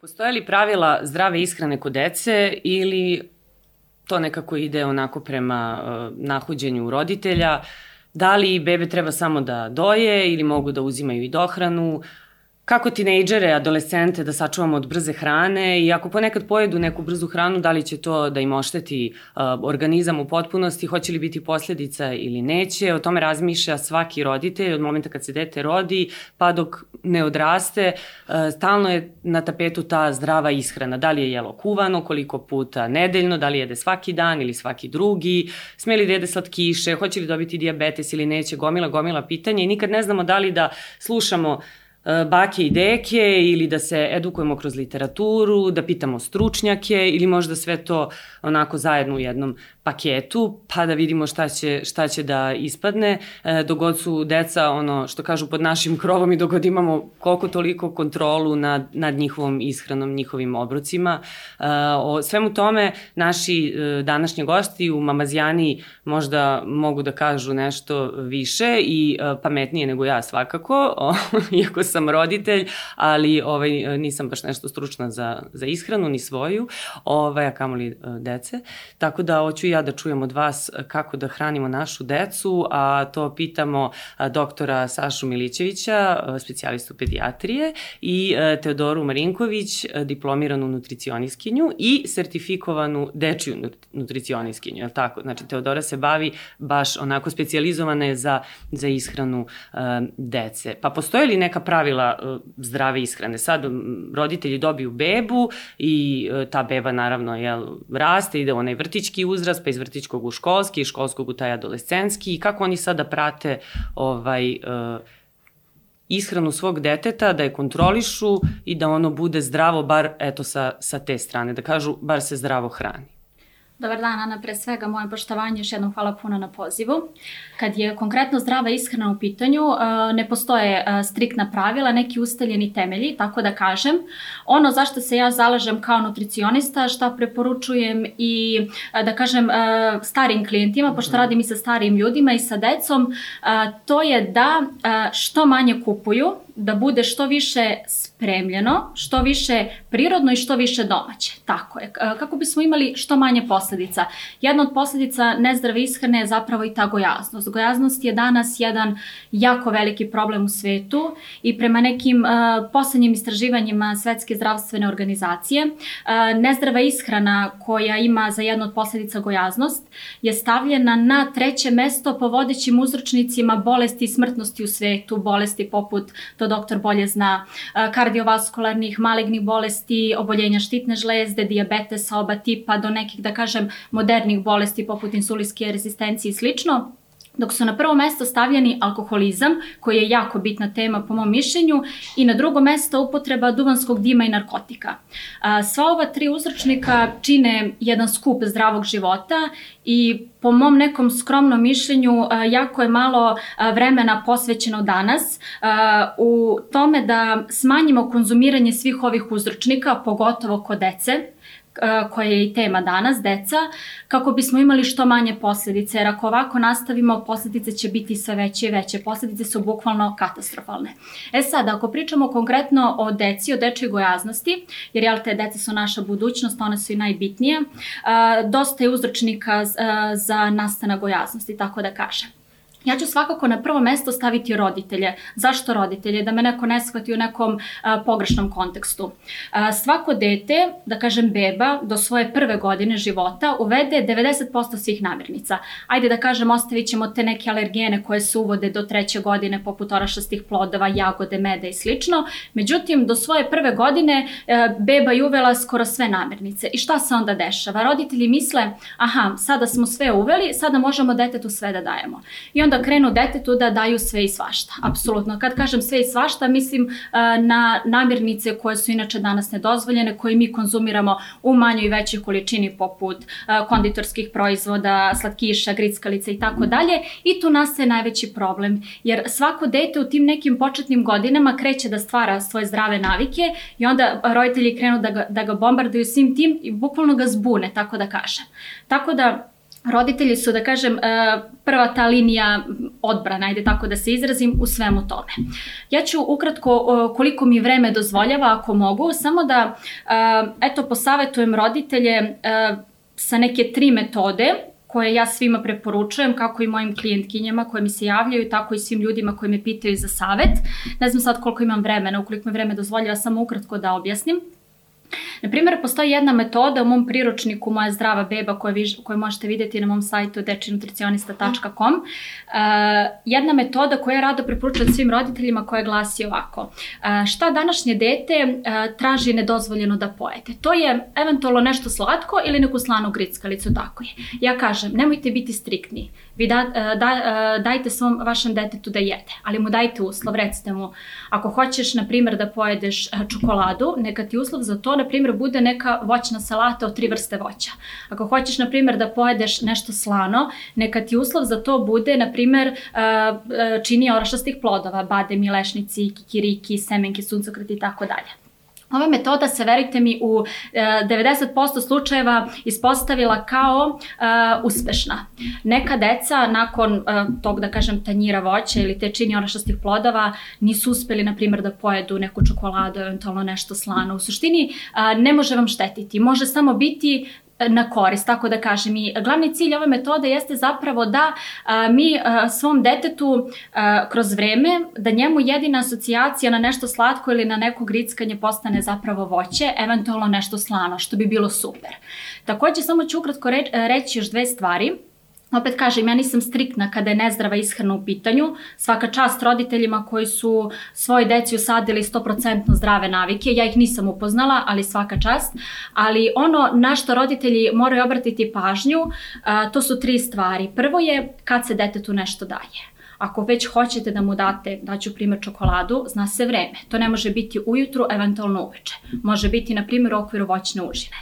Postoje li pravila zdrave ishrane kod dece ili to nekako ide onako prema uh, nahuđenju roditelja? Da li bebe treba samo da doje ili mogu da uzimaju i dohranu? Kako tinejdžere, adolescente da sačuvamo od brze hrane i ako ponekad pojedu neku brzu hranu, da li će to da im ošteti uh, organizam u potpunosti, hoće li biti posledica ili neće, o tome razmišlja svaki roditelj od momenta kad se dete rodi pa dok ne odraste, uh, stalno je na tapetu ta zdrava ishrana, da li je jelo kuvano, koliko puta nedeljno, da li jede svaki dan ili svaki drugi, sme li da jede slatkiše, hoće li dobiti diabetes ili neće, gomila, gomila pitanja i nikad ne znamo da li da slušamo E, bake i deke ili da se edukujemo kroz literaturu, da pitamo stručnjake ili možda sve to onako zajedno u jednom paketu, pa da vidimo šta će, šta će da ispadne. E, dogod su deca, ono što kažu pod našim krovom i dogod imamo koliko toliko kontrolu nad, nad njihovom ishranom, njihovim obrocima. E, o svemu tome naši e, današnji gosti u Mamazijani možda mogu da kažu nešto više i e, pametnije nego ja svakako, o, iako sam roditelj, ali ovaj, nisam baš nešto stručna za, za ishranu, ni svoju, ovaj, a kamoli e, dece. Tako da hoću ja da čujem od vas kako da hranimo našu decu, a to pitamo doktora Sašu Milićevića, specijalistu pedijatrije, i Teodoru Marinković, diplomiranu nutricioniskinju i sertifikovanu dečiju nutricioniskinju, je tako? Znači, Teodora se bavi baš onako specijalizovana je za, za ishranu dece. Pa postoje li neka pravila uh, zdrave ishrane? Sad roditelji dobiju bebu i uh, ta beba naravno jel, raste, ide onaj vrtički uzrast, pa iz vrtičkog u školski, iz školskog u taj adolescenski i kako oni sada prate ovaj, uh, ishranu svog deteta, da je kontrolišu i da ono bude zdravo, bar eto sa, sa te strane, da kažu bar se zdravo hrani. Dobar dan, Ana, pre svega moje poštovanje, još jednom hvala puno na pozivu. Kad je konkretno zdrava ishrana u pitanju, e, ne postoje e, striktna pravila, neki ustaljeni temelji, tako da kažem. Ono zašto se ja zalažem kao nutricionista, šta preporučujem i, e, da kažem, starim klijentima, pošto radim i sa starim ljudima i sa decom, to je da što manje kupuju, da bude što više spremljeno, što više prirodno i što više domaće. Tako je. Kako bismo imali što manje posledica. Jedna od posledica nezdrave ishrane je zapravo i ta gojaznost. Gojaznost je danas jedan jako veliki problem u svetu i prema nekim uh, poslednjim istraživanjima Svetske zdravstvene organizacije, uh, nezdrava ishrana koja ima za jednu od posledica gojaznost je stavljena na treće mesto po vodećim uzročnicima bolesti i smrtnosti u svetu, bolesti poput to doktor bolje zna, kardiovaskularnih, malignih bolesti, oboljenja štitne žlezde, diabetesa oba tipa, do nekih, da kažem, modernih bolesti poput insulinske rezistencije i slično dok su na prvo mesto stavljeni alkoholizam, koji je jako bitna tema po mom mišljenju, i na drugo mesto upotreba duvanskog dima i narkotika. Sva ova tri uzročnika čine jedan skup zdravog života i po mom nekom skromnom mišljenju jako je malo vremena posvećeno danas u tome da smanjimo konzumiranje svih ovih uzročnika, pogotovo kod dece, koja je i tema danas, deca, kako bismo imali što manje posledice, jer ako ovako nastavimo, posledice će biti sve veće i veće. Posledice su bukvalno katastrofalne. E sad, ako pričamo konkretno o deci, o dečoj gojaznosti, jer jel te deca su naša budućnost, one su i najbitnije, dosta je uzročnika za nastana gojaznosti, tako da kažem. Ja ću svakako na prvo mesto staviti roditelje. Zašto roditelje? Da me neko ne shvati u nekom a, pogrešnom kontekstu. A, svako dete, da kažem beba, do svoje prve godine života uvede 90% svih namirnica. Ajde da kažem, ostavit ćemo te neke alergene koje se uvode do treće godine, poput orašastih plodova, jagode, meda i slično. Međutim, do svoje prve godine a, beba je uvela skoro sve namirnice. I šta se onda dešava? Roditelji misle, aha, sada smo sve uveli, sada možemo detetu sve da dajemo. I onda onda krenu detetu da daju sve i svašta. Apsolutno. Kad kažem sve i svašta, mislim uh, na namirnice koje su inače danas nedozvoljene, koje mi konzumiramo u manjoj i većoj količini poput uh, konditorskih proizvoda, slatkiša, grickalica i tako dalje. I tu nastaje najveći problem, jer svako dete u tim nekim početnim godinama kreće da stvara svoje zdrave navike i onda roditelji krenu da ga, da ga bombarduju svim tim i bukvalno ga zbune, tako da kažem. Tako da roditelji su, da kažem, e, prva ta linija odbrana, ajde tako da se izrazim, u svemu tome. Ja ću ukratko, koliko mi vreme dozvoljava, ako mogu, samo da, eto, posavetujem roditelje sa neke tri metode koje ja svima preporučujem, kako i mojim klijentkinjama koje mi se javljaju, tako i svim ljudima koji me pitaju za savet. Ne znam sad koliko imam vremena, ukoliko mi vreme dozvoljava, samo ukratko da objasnim. Na primjer, postoji jedna metoda u mom priručniku Moja zdrava beba koju, vi, koju možete vidjeti na mom sajtu dečinutricionista.com. Uh, jedna metoda koju ja rado preporučujem svim roditeljima koja glasi ovako. Uh, šta današnje dete uh, traži nedozvoljeno da pojete? To je eventualno nešto slatko ili neku slanu grickalicu, tako je. Ja kažem, nemojte biti striktni. Vi da, da, dajte svom vašem detetu da jede, ali mu dajte uslov, recite mu, ako hoćeš, na primjer, da pojedeš čokoladu, neka ti uslov za to, na primjer, bude neka voćna salata od tri vrste voća. Ako hoćeš, na primjer, da pojedeš nešto slano, neka ti uslov za to bude, na primjer, čini orašastih plodova, bademi, lešnici, kikiriki, semenke, suncokreti i tako dalje. Ova metoda se, verite mi, u 90% e, slučajeva ispostavila kao e, uspešna. Neka deca nakon e, tog, da kažem, tanjira voća ili te čini orašastih plodova nisu uspeli, na primjer, da pojedu neku čokoladu, eventualno nešto slano. U suštini ne može vam štetiti. Može samo biti na korist, tako da kažem. I glavni cilj ove metode jeste zapravo da a, mi a, svom detetu a, kroz vreme, da njemu jedina asocijacija na nešto slatko ili na neko grickanje postane zapravo voće, eventualno nešto slano, što bi bilo super. Takođe, samo ću ukratko reći još dve stvari. Opet kažem, ja nisam striktna kada je nezdrava ishrana u pitanju. Svaka čast roditeljima koji su svoje deci usadili 100% zdrave navike. Ja ih nisam upoznala, ali svaka čast. Ali ono na što roditelji moraju obratiti pažnju, to su tri stvari. Prvo je kad se detetu nešto daje. Ako već hoćete da mu date, daću primjer čokoladu, zna se vreme. To ne može biti ujutru, eventualno uveče. Može biti, na primjer, u okviru voćne užine.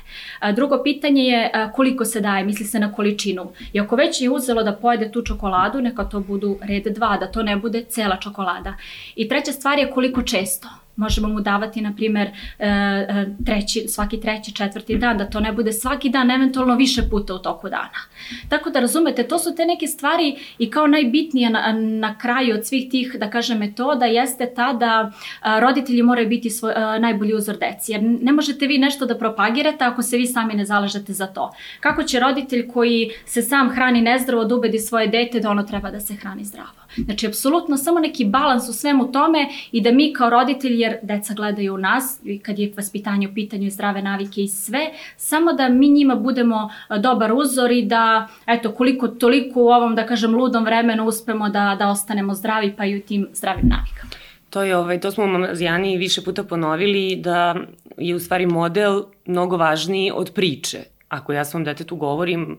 Drugo pitanje je koliko se daje, misli se na količinu. I ako već je uzelo da pojede tu čokoladu, neka to budu red 2, da to ne bude cela čokolada. I treća stvar je koliko često možemo mu davati, na primer, e, e, treći, svaki treći, četvrti dan, da to ne bude svaki dan, eventualno više puta u toku dana. Tako da razumete, to su te neke stvari i kao najbitnije na, na kraju od svih tih, da kažem, metoda jeste ta da roditelji moraju biti svoj, najbolji uzor deci. Jer ne možete vi nešto da propagirate ako se vi sami ne zalažete za to. Kako će roditelj koji se sam hrani nezdravo da ubedi svoje dete da ono treba da se hrani zdravo? Znači, apsolutno samo neki balans u svemu tome i da mi kao roditelji, jer deca gledaju u nas, kad je vaspitanje u pitanju zdrave navike i sve, samo da mi njima budemo dobar uzor i da, eto, koliko toliko u ovom, da kažem, ludom vremenu uspemo da, da ostanemo zdravi pa i u tim zdravim navikama. To je ovaj, to smo u Mamazijani više puta ponovili da je u stvari model mnogo važniji od priče. Ako ja svom detetu govorim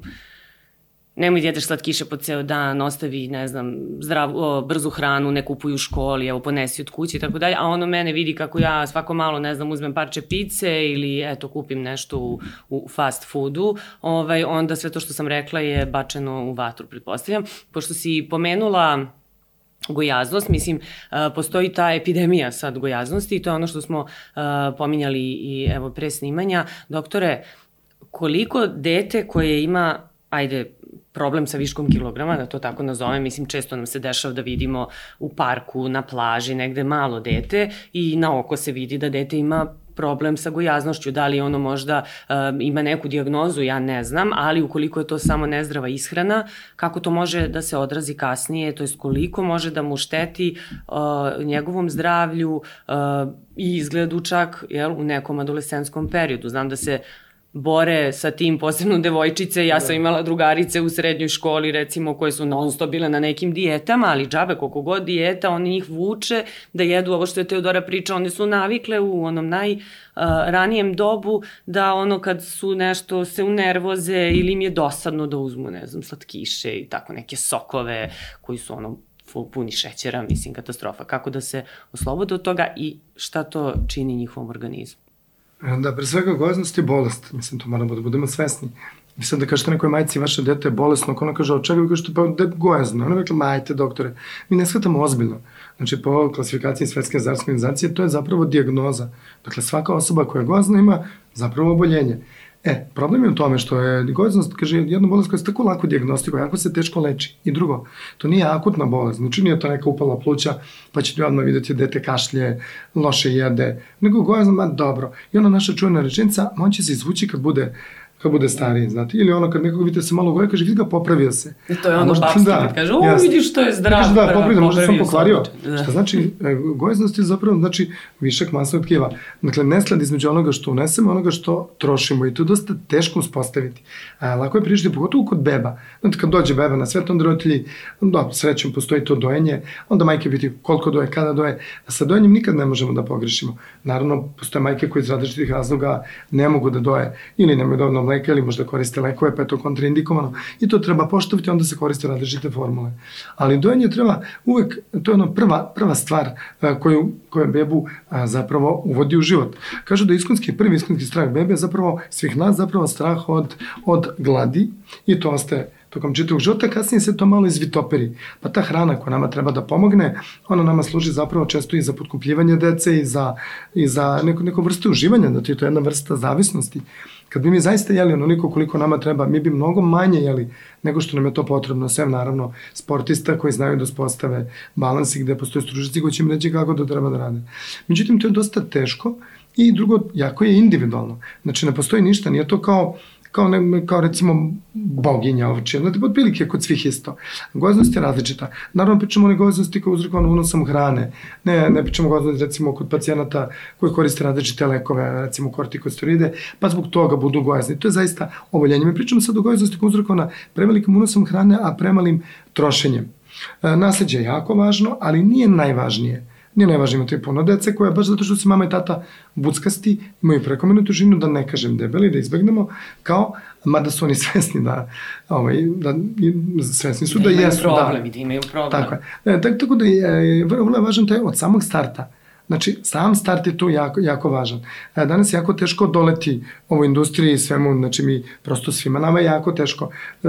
nemoj jedeš slatkiše po ceo dan, ostavi, ne znam, zdrav, o, brzu hranu, ne kupuju u školi, evo, ponesi od kuće i tako dalje, a ono mene vidi kako ja svako malo, ne znam, uzmem parče pice ili, eto, kupim nešto u, u fast foodu, ovaj, onda sve to što sam rekla je bačeno u vatru, pretpostavljam. Pošto si pomenula gojaznost, mislim, postoji ta epidemija sad gojaznosti i to je ono što smo pominjali i evo pre snimanja. Doktore, koliko dete koje ima, ajde, problem sa viškom kilograma, da to tako nazovem, mislim često nam se dešava da vidimo u parku, na plaži, negde malo dete i na oko se vidi da dete ima problem sa gojaznošću, da li ono možda um, ima neku diagnozu, ja ne znam, ali ukoliko je to samo nezdrava ishrana, kako to može da se odrazi kasnije, to jest koliko može da mu šteti uh, njegovom zdravlju uh, i izgledu čak jel, u nekom adolescenskom periodu. Znam da se bore sa tim, posebno devojčice. Ja sam da. imala drugarice u srednjoj školi, recimo, koje su non stop bile na nekim dijetama, ali džabe, koliko god dijeta, oni njih vuče da jedu ovo što je Teodora priča, one su navikle u onom naj uh, ranijem dobu da ono kad su nešto se unervoze ili im je dosadno da uzmu, ne znam, slatkiše i tako neke sokove koji su ono puni šećera, mislim, katastrofa. Kako da se oslobode od toga i šta to čini njihovom organizmu? Da, pre svega gojaznost je bolest. Mislim, to moramo da budemo svesni. I sad da kažete nekoj majci, vaše dete je bolesno, ako ona kaže, od čega vi kažete, pa da je gojazno. Ona rekla, majte, doktore, mi ne shvatamo ozbiljno. Znači, po klasifikaciji Svetske zdravstvene organizacije, to je zapravo diagnoza. Dakle, svaka osoba koja je gojazna ima zapravo oboljenje. E, problem je u tome što je gojaznost, kaže, jedna bolest koja se tako lako diagnostikuje, jako se teško leči. I drugo, to nije akutna bolest, znači nije to neka upala pluća, pa ćete odmah videti dete kašlje, loše jede, nego gojaznost, ma dobro. I ona naša čujena rečenica, on će se izvući kad bude kad bude stariji, znate, ili ono kad nekog vidite se malo goje, kaže, vidi ga, popravio se. I to je ono babski, da, kaže, o, jasno. vidiš što je zdrav. Kaže, da, popravio, možda sam pokvario. Da. Šta znači, e, gojeznost je zapravo, znači, višak masnog tkiva. Dakle, nesled između onoga što unesemo, onoga što trošimo i to je dosta teško uspostaviti. A, lako je prišti, pogotovo kod beba. Znači, kad dođe beba na svet, onda roditelji, da, srećem, postoji to dojenje, onda majke vidi koliko doje, kada doje. A sa dojenjem nikad ne možemo da pogrešimo. Naravno, postoje majke koje iz različitih razloga ne mogu da doje ili nemaju dovoljno mleka ili možda koriste lekove, pa je to kontraindikovano i to treba poštovati, onda se koriste različite formule. Ali dojenje treba uvek, to je ono prva, prva stvar koju, koju bebu zapravo uvodi u život. Kažu da iskonski, prvi iskonski strah bebe zapravo svih nas zapravo strah od, od gladi i to ostaje tokom čitavog života, kasnije se to malo izvitoperi. Pa ta hrana koja nama treba da pomogne, ona nama služi zapravo često i za potkupljivanje dece i za, i za neko, neko vrstu uživanja, da to je jedna vrsta zavisnosti. Kad bi mi zaista jeli onoliko koliko nama treba, mi bi mnogo manje jeli nego što nam je to potrebno, sve naravno sportista koji znaju da spostave balans i gde postoje stručnici koji će im reći kako to treba da rade. Međutim, to je dosta teško i drugo, jako je individualno. Znači, ne postoji ništa, nije to kao kao, ne, kao recimo boginja ovče, znači otprilike kod svih isto. Goznost je različita. Naravno pričamo o goznosti koja je uzrokovana unosom hrane. Ne, ne pričamo o goznosti recimo kod pacijenata koji koriste različite lekove, recimo kortikosteroide, pa zbog toga budu gojazni. To je zaista oboljenje. Mi pričamo sad o goznosti koja je uzrokovana prevelikim unosom hrane, a premalim trošenjem. E, nasledđe je jako važno, ali nije najvažnije. Nije najvažnije imati puno dece koja, baš zato što se mama i tata buckasti, imaju prekomernu težinu, da ne kažem debeli, da izbegnemo, kao, mada su oni svesni da, ovaj, da svesni su da, da jesu. Problem, da, da imaju problem. Tako je. E, tako da je, vrlo je važan taj od samog starta Znači, sam start je tu jako, jako važan. E, danas je jako teško doleti ovoj industriji i svemu, znači mi prosto svima nama je jako teško. E,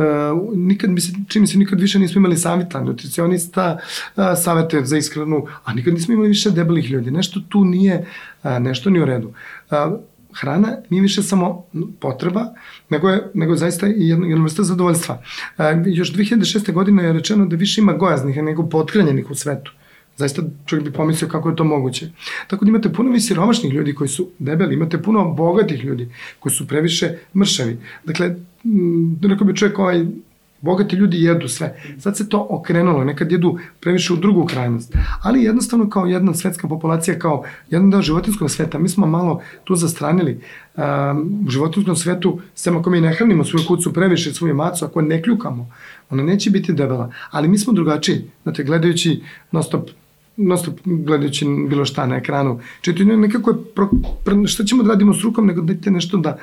nikad, mi se, čini se, nikad više nismo imali savjeta, nutricionista, e, savete za ishranu, a nikad nismo imali više debelih ljudi. Nešto tu nije, nešto nije u redu. Hrana nije više samo potreba, nego je, nego je zaista i jedna, jedna vrsta zadovoljstva. Još 2006. godine je rečeno da više ima gojaznih nego pothranjenih u svetu. Zaista čovjek bi pomislio kako je to moguće. Tako da imate puno vi siromašnih ljudi koji su debeli, imate puno bogatih ljudi koji su previše mršavi. Dakle, rekao bi čovjek ovaj, bogati ljudi jedu sve. Sad se to okrenulo, nekad jedu previše u drugu krajnost. Ali jednostavno kao jedna svetska populacija, kao jedan deo životinskog sveta, mi smo malo tu zastranili. Um, u životinskom svetu, sem ako mi ne hranimo svoju kucu previše, svoju macu, ako ne kljukamo, ona neće biti debela. Ali mi smo drugačiji. Znate, gledajući non stop nosto gledajući bilo šta na ekranu, čitaju nekako je, pro, pro, šta ćemo da radimo s rukom, nego dajte nešto da,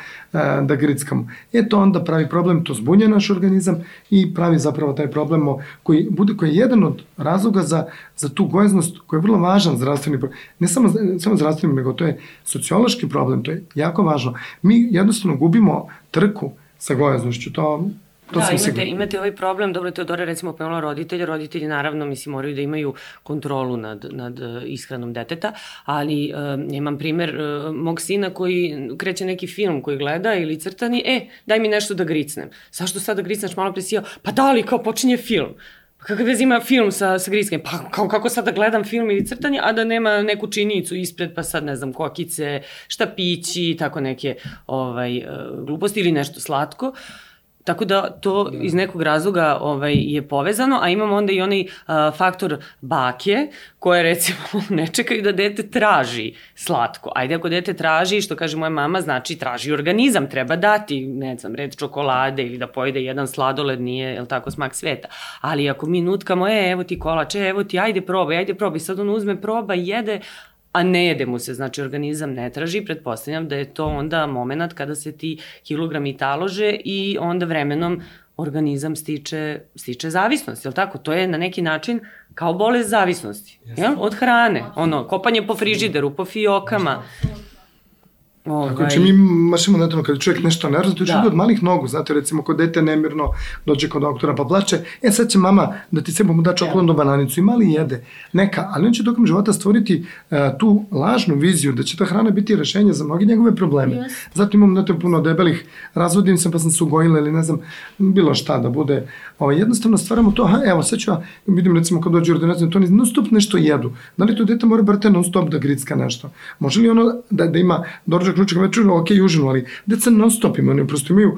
da grickamo. E to onda pravi problem, to zbunja naš organizam i pravi zapravo taj problem koji, bude, koji je jedan od razloga za, za tu gojaznost koji je vrlo važan zdravstveni problem. Ne samo, samo zdravstveni, nego to je sociološki problem, to je jako važno. Mi jednostavno gubimo trku sa gojaznošću, to To da, imate, imate ovaj problem, dobro, Teodora recimo pomenula roditelja, roditelji naravno, mislim, moraju da imaju kontrolu nad, nad uh, ishranom deteta, ali uh, imam primer uh, mog sina koji kreće neki film koji gleda ili crtani, e, daj mi nešto da gricnem. Zašto sad da gricneš malo presijao? Pa da li, kao počinje film. Pa kakav vez ima film sa, sa griskanjem? Pa kao, kako sad da gledam film ili crtanje, a da nema neku činjenicu ispred, pa sad ne znam, kokice, štapići, tako neke ovaj, gluposti ili nešto slatko. Uh, Tako da to da. iz nekog razloga ovaj, je povezano, a imamo onda i onaj uh, faktor bake, koje recimo ne čekaju da dete traži slatko. Ajde ako dete traži, što kaže moja mama, znači traži organizam, treba dati, ne znam, red čokolade ili da pojede jedan sladoled, nije, je tako, smak sveta. Ali ako mi nutkamo, e, evo ti kolač, e, evo ti, ajde probaj, ajde probaj, sad on uzme, proba, jede, a ne jede mu se, znači organizam ne traži, pretpostavljam da je to onda moment kada se ti kilogrami talože i onda vremenom organizam stiče, stiče zavisnost, je li tako? To je na neki način kao bolest zavisnosti, jel? Od hrane, ono, kopanje po frižideru, po fiokama. Ovaj... Tako, znači mi mašimo na tome, kada čovjek nešto nervozno, to da. od malih nogu, znate, recimo, kod dete nemirno dođe kod doktora pa plače, e sad će mama da ti sebo mu da čokoladnu bananicu i mali jede, neka, ali on će tokom života stvoriti uh, tu lažnu viziju da će ta hrana biti rešenje za mnogi njegove probleme. Yes. Zato imam na to puno debelih, razvodim se pa sam se ugojila ili ne znam, bilo šta da bude. Ovaj, jednostavno stvaramo to, aha, evo, sad ću ja, vidim recimo kad dođe ordinacija, to non stop nešto jedu. Da li to dete mora brate non stop da gricka nešto? Može li ono da, da ima doručak, ručak, večer, ok, užinu, ali deca non stop ima, oni prosto imaju,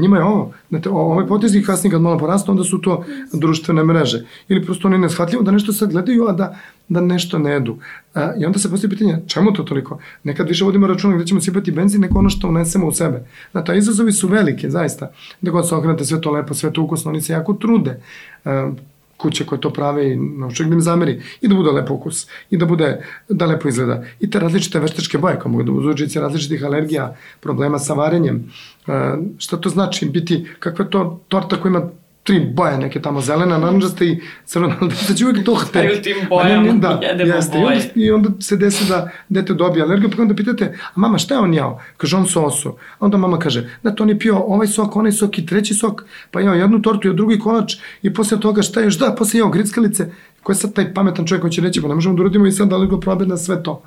njima je ovo, znate, ovaj potez i kasnije kad malo porastu, onda su to društvene mreže. Ili prosto oni ne shvatljivo da nešto sad gledaju, a da, da nešto ne jedu. A, I onda se postoji pitanje, čemu to toliko? Nekad više vodimo računa gde ćemo sipati benzin neko ono što unesemo u sebe. Znate, izazovi su velike, zaista. Da god se okrenete sve to lepo, sve to ukusno, oni se jako trude. A, kuće koje to prave i naučak da im zameri i da bude lepo ukus i da bude da lepo izgleda i te različite veštačke boje koje mogu da uzročice različitih alergija, problema sa varenjem. E, šta to znači biti, kakva to torta koja ima tri boje neke tamo zelena, naranđasta i crvena, ali da će uvijek to hteti. Staju tim bojama, ne, da, jedemo jeste. boje. I onda, I onda se desi da dete dobije alergiju, pa onda pitate, a mama šta je on jao? Kaže on sosu. A onda mama kaže, da to on je pio ovaj sok, onaj sok i treći sok, pa jao jednu tortu i drugi kolač i posle toga šta je, da, posle jao grickalice. Ko je sad taj pametan čovjek koji će reći, pa ne možemo da uradimo i sad alergoprobe na sve to.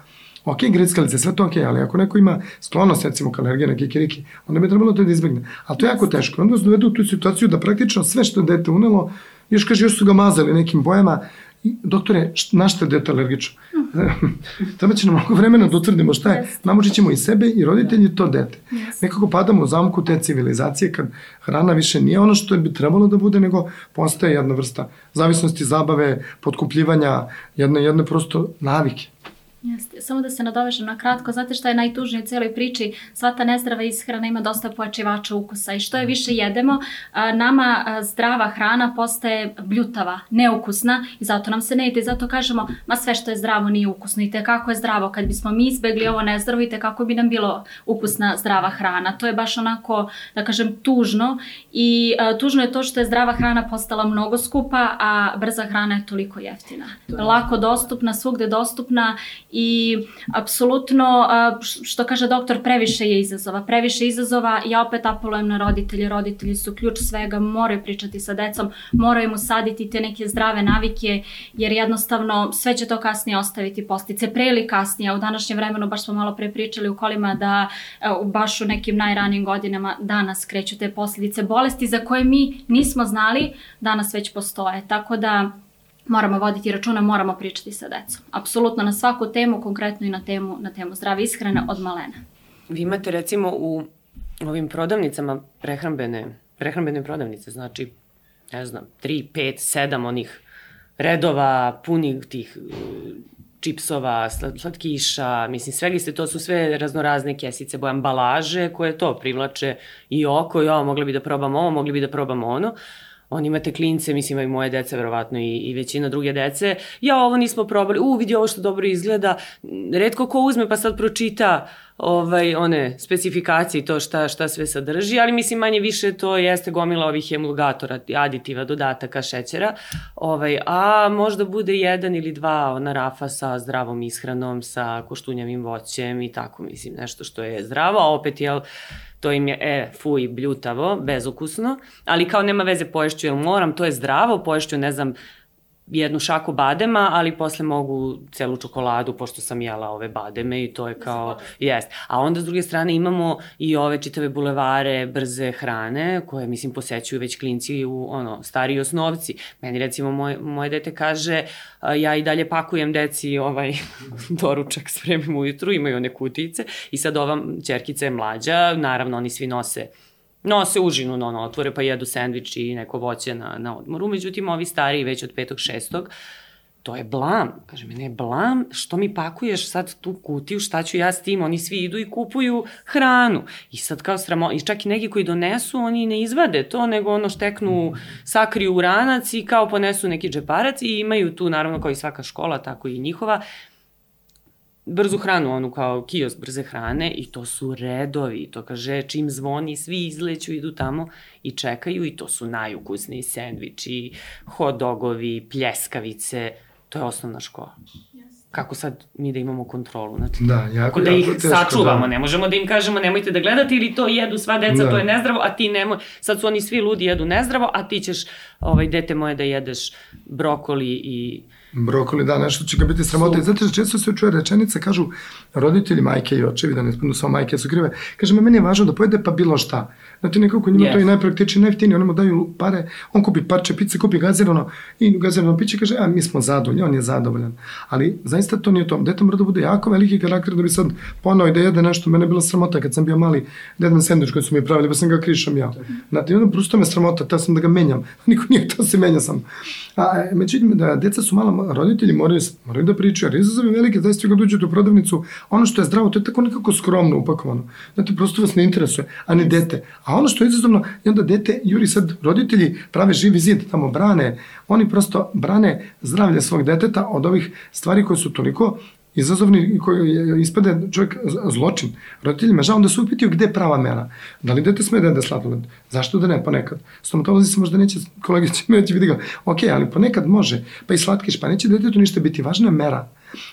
Ok, grickalice, sve to ok, ali ako neko ima sklonost, recimo, ka alergije na kikiriki, onda bi trebalo to da izbegne. Ali to je jako teško. Onda vas dovedu u tu situaciju da praktično sve što je dete unelo, još kaže, još su ga mazali nekim bojama, I, doktore, na šta je dete alergično? Treba će nam mnogo vremena da utvrdimo šta je. Namučit ćemo i sebe i roditelji to dete. Nekako padamo u zamku te civilizacije kad hrana više nije ono što bi trebalo da bude, nego postaje jedna vrsta zavisnosti, zabave, potkupljivanja, jedne, jedne prosto navike. Jeste. Samo da se nadovežem na kratko, znate šta je najtužnije u cijeloj priči? Sva ta nezdrava ishrana ima dosta pojačivača ukusa i što je više jedemo, nama zdrava hrana postaje bljutava, neukusna i zato nam se ne ide. Zato kažemo, ma sve što je zdravo nije ukusno i kako je zdravo. Kad bismo mi izbegli ovo nezdravo i kako bi nam bilo ukusna zdrava hrana. To je baš onako, da kažem, tužno i tužno je to što je zdrava hrana postala mnogo skupa, a brza hrana je toliko jeftina. Lako dostupna, svugde dostupna i apsolutno, što kaže doktor, previše je izazova. Previše izazova, ja opet apelujem na roditelje, roditelji su ključ svega, moraju pričati sa decom, moraju mu saditi te neke zdrave navike, jer jednostavno sve će to kasnije ostaviti postice, pre ili kasnije, u današnjem vremenu baš smo malo pre pričali u kolima da baš u nekim najranijim godinama danas kreću te posljedice bolesti za koje mi nismo znali, danas već postoje. Tako da moramo voditi računa, moramo pričati sa decom. Apsolutno na svaku temu, konkretno i na temu, na temu zdrave ishrane od malena. Vi imate recimo u ovim prodavnicama prehrambene, prehrambene prodavnice, znači, ne znam, 3, 5, 7 onih redova punih tih uh, čipsova, slatkiša, mislim, svega ste, to su sve raznorazne kesice, boje ambalaže koje to privlače i oko, ja, mogli bi da probamo ovo, mogli bi da probamo ono. Uh, on imate klince, mislim i moje dece, verovatno i, i većina druge dece, ja ovo nismo probali, u vidi ovo što dobro izgleda, redko ko uzme pa sad pročita ovaj, one specifikacije to šta, šta sve sadrži, ali mislim manje više to jeste gomila ovih emulgatora, aditiva, dodataka, šećera, ovaj, a možda bude jedan ili dva ona rafa sa zdravom ishranom, sa koštunjavim voćem i tako, mislim, nešto što je zdravo, a opet, jel, to im je, e, fuj, bljutavo, bezukusno, ali kao nema veze poješću, jel moram, to je zdravo, poješću, ne znam, jednu šaku badema, ali posle mogu celu čokoladu, pošto sam jela ove bademe i to je kao, jest. A onda s druge strane imamo i ove čitave bulevare brze hrane, koje, mislim, posećuju već klinci u, ono, stariji osnovci. Meni, recimo, moj, moje dete kaže, ja i dalje pakujem deci ovaj doručak, spremim ujutru, imaju one kutice i sad ova čerkica je mlađa, naravno, oni svi nose nose užinu, no, no, otvore pa jedu sendvič i neko voće na, na odmoru. Međutim, ovi stariji već od petog, šestog, to je blam. Kaže, mene je blam, što mi pakuješ sad tu kutiju, šta ću ja s tim? Oni svi idu i kupuju hranu. I sad kao sramo, i čak i neki koji donesu, oni ne izvade to, nego ono šteknu, sakriju u ranac i kao ponesu neki džeparac i imaju tu, naravno, kao i svaka škola, tako i njihova, brzu hranu, onu kao kiosk brze hrane i to su redovi, to kaže čim zvoni svi izleću, idu tamo i čekaju i to su najukusniji sendviči, hot dogovi, pljeskavice, to je osnovna škola. kako sad mi da imamo kontrolu nad Da, jako, Kako da ih teško, sačuvamo, da. ne možemo da im kažemo nemojte da gledate ili to jedu sva deca, Da. to je nezdravo, a ti nemoj, sad su oni svi ludi jedu nezdravo, a ti ćeš, ovaj, dete moje da jedeš brokoli i Brokoli, da, nešto će ga biti sramota. I Znate, često se čuje rečenica, kažu roditelji, majke i očevi, da ne spomenu samo majke su krive, kaže, ma meni je važno da pojede pa bilo šta. Znači, nekako njima Yes. to je najpraktičnije, najjeftinije, oni mu daju pare, on kupi parče pice, kupi gazirano i gazirano piće, kaže, a mi smo zadovoljni, on je zadovoljan. Ali zaista to nije to. Dete mora da bude jako veliki karakter da bi sad ponao i da jede nešto. Mene je bila sramota kad sam bio mali, da jedem sendvič koji su mi pravili, pa sam ga krišom ja. Znate, i onda prosto me sramota, ta sam da ga menjam. Niko nije to se menja sam. A, e, međutim, da deca su mala, roditelji moraju, moraju da pričaju, jer izazove velike, zaista kad uđete u prodavnicu, ono što je zdravo, to je tako nekako skromno upakovano. Znate, prosto vas ne interesuje, a ne dete. A ono što je izazovno, i onda dete, juri sad, roditelji prave živi zid, tamo brane, oni prosto brane zdravlje svog deteta od ovih stvari koje su toliko izazovni i koji ispade čovjek zločin. Roditelji me žao da se upitaju gde je prava mera. Da li dete sme da jede sladoled? Zašto da ne ponekad? Stomatolozi se možda neće, kolege će neće vidi ga, ok, ali ponekad može, pa i slatkiš, pa neće detetu ništa biti, važna mera.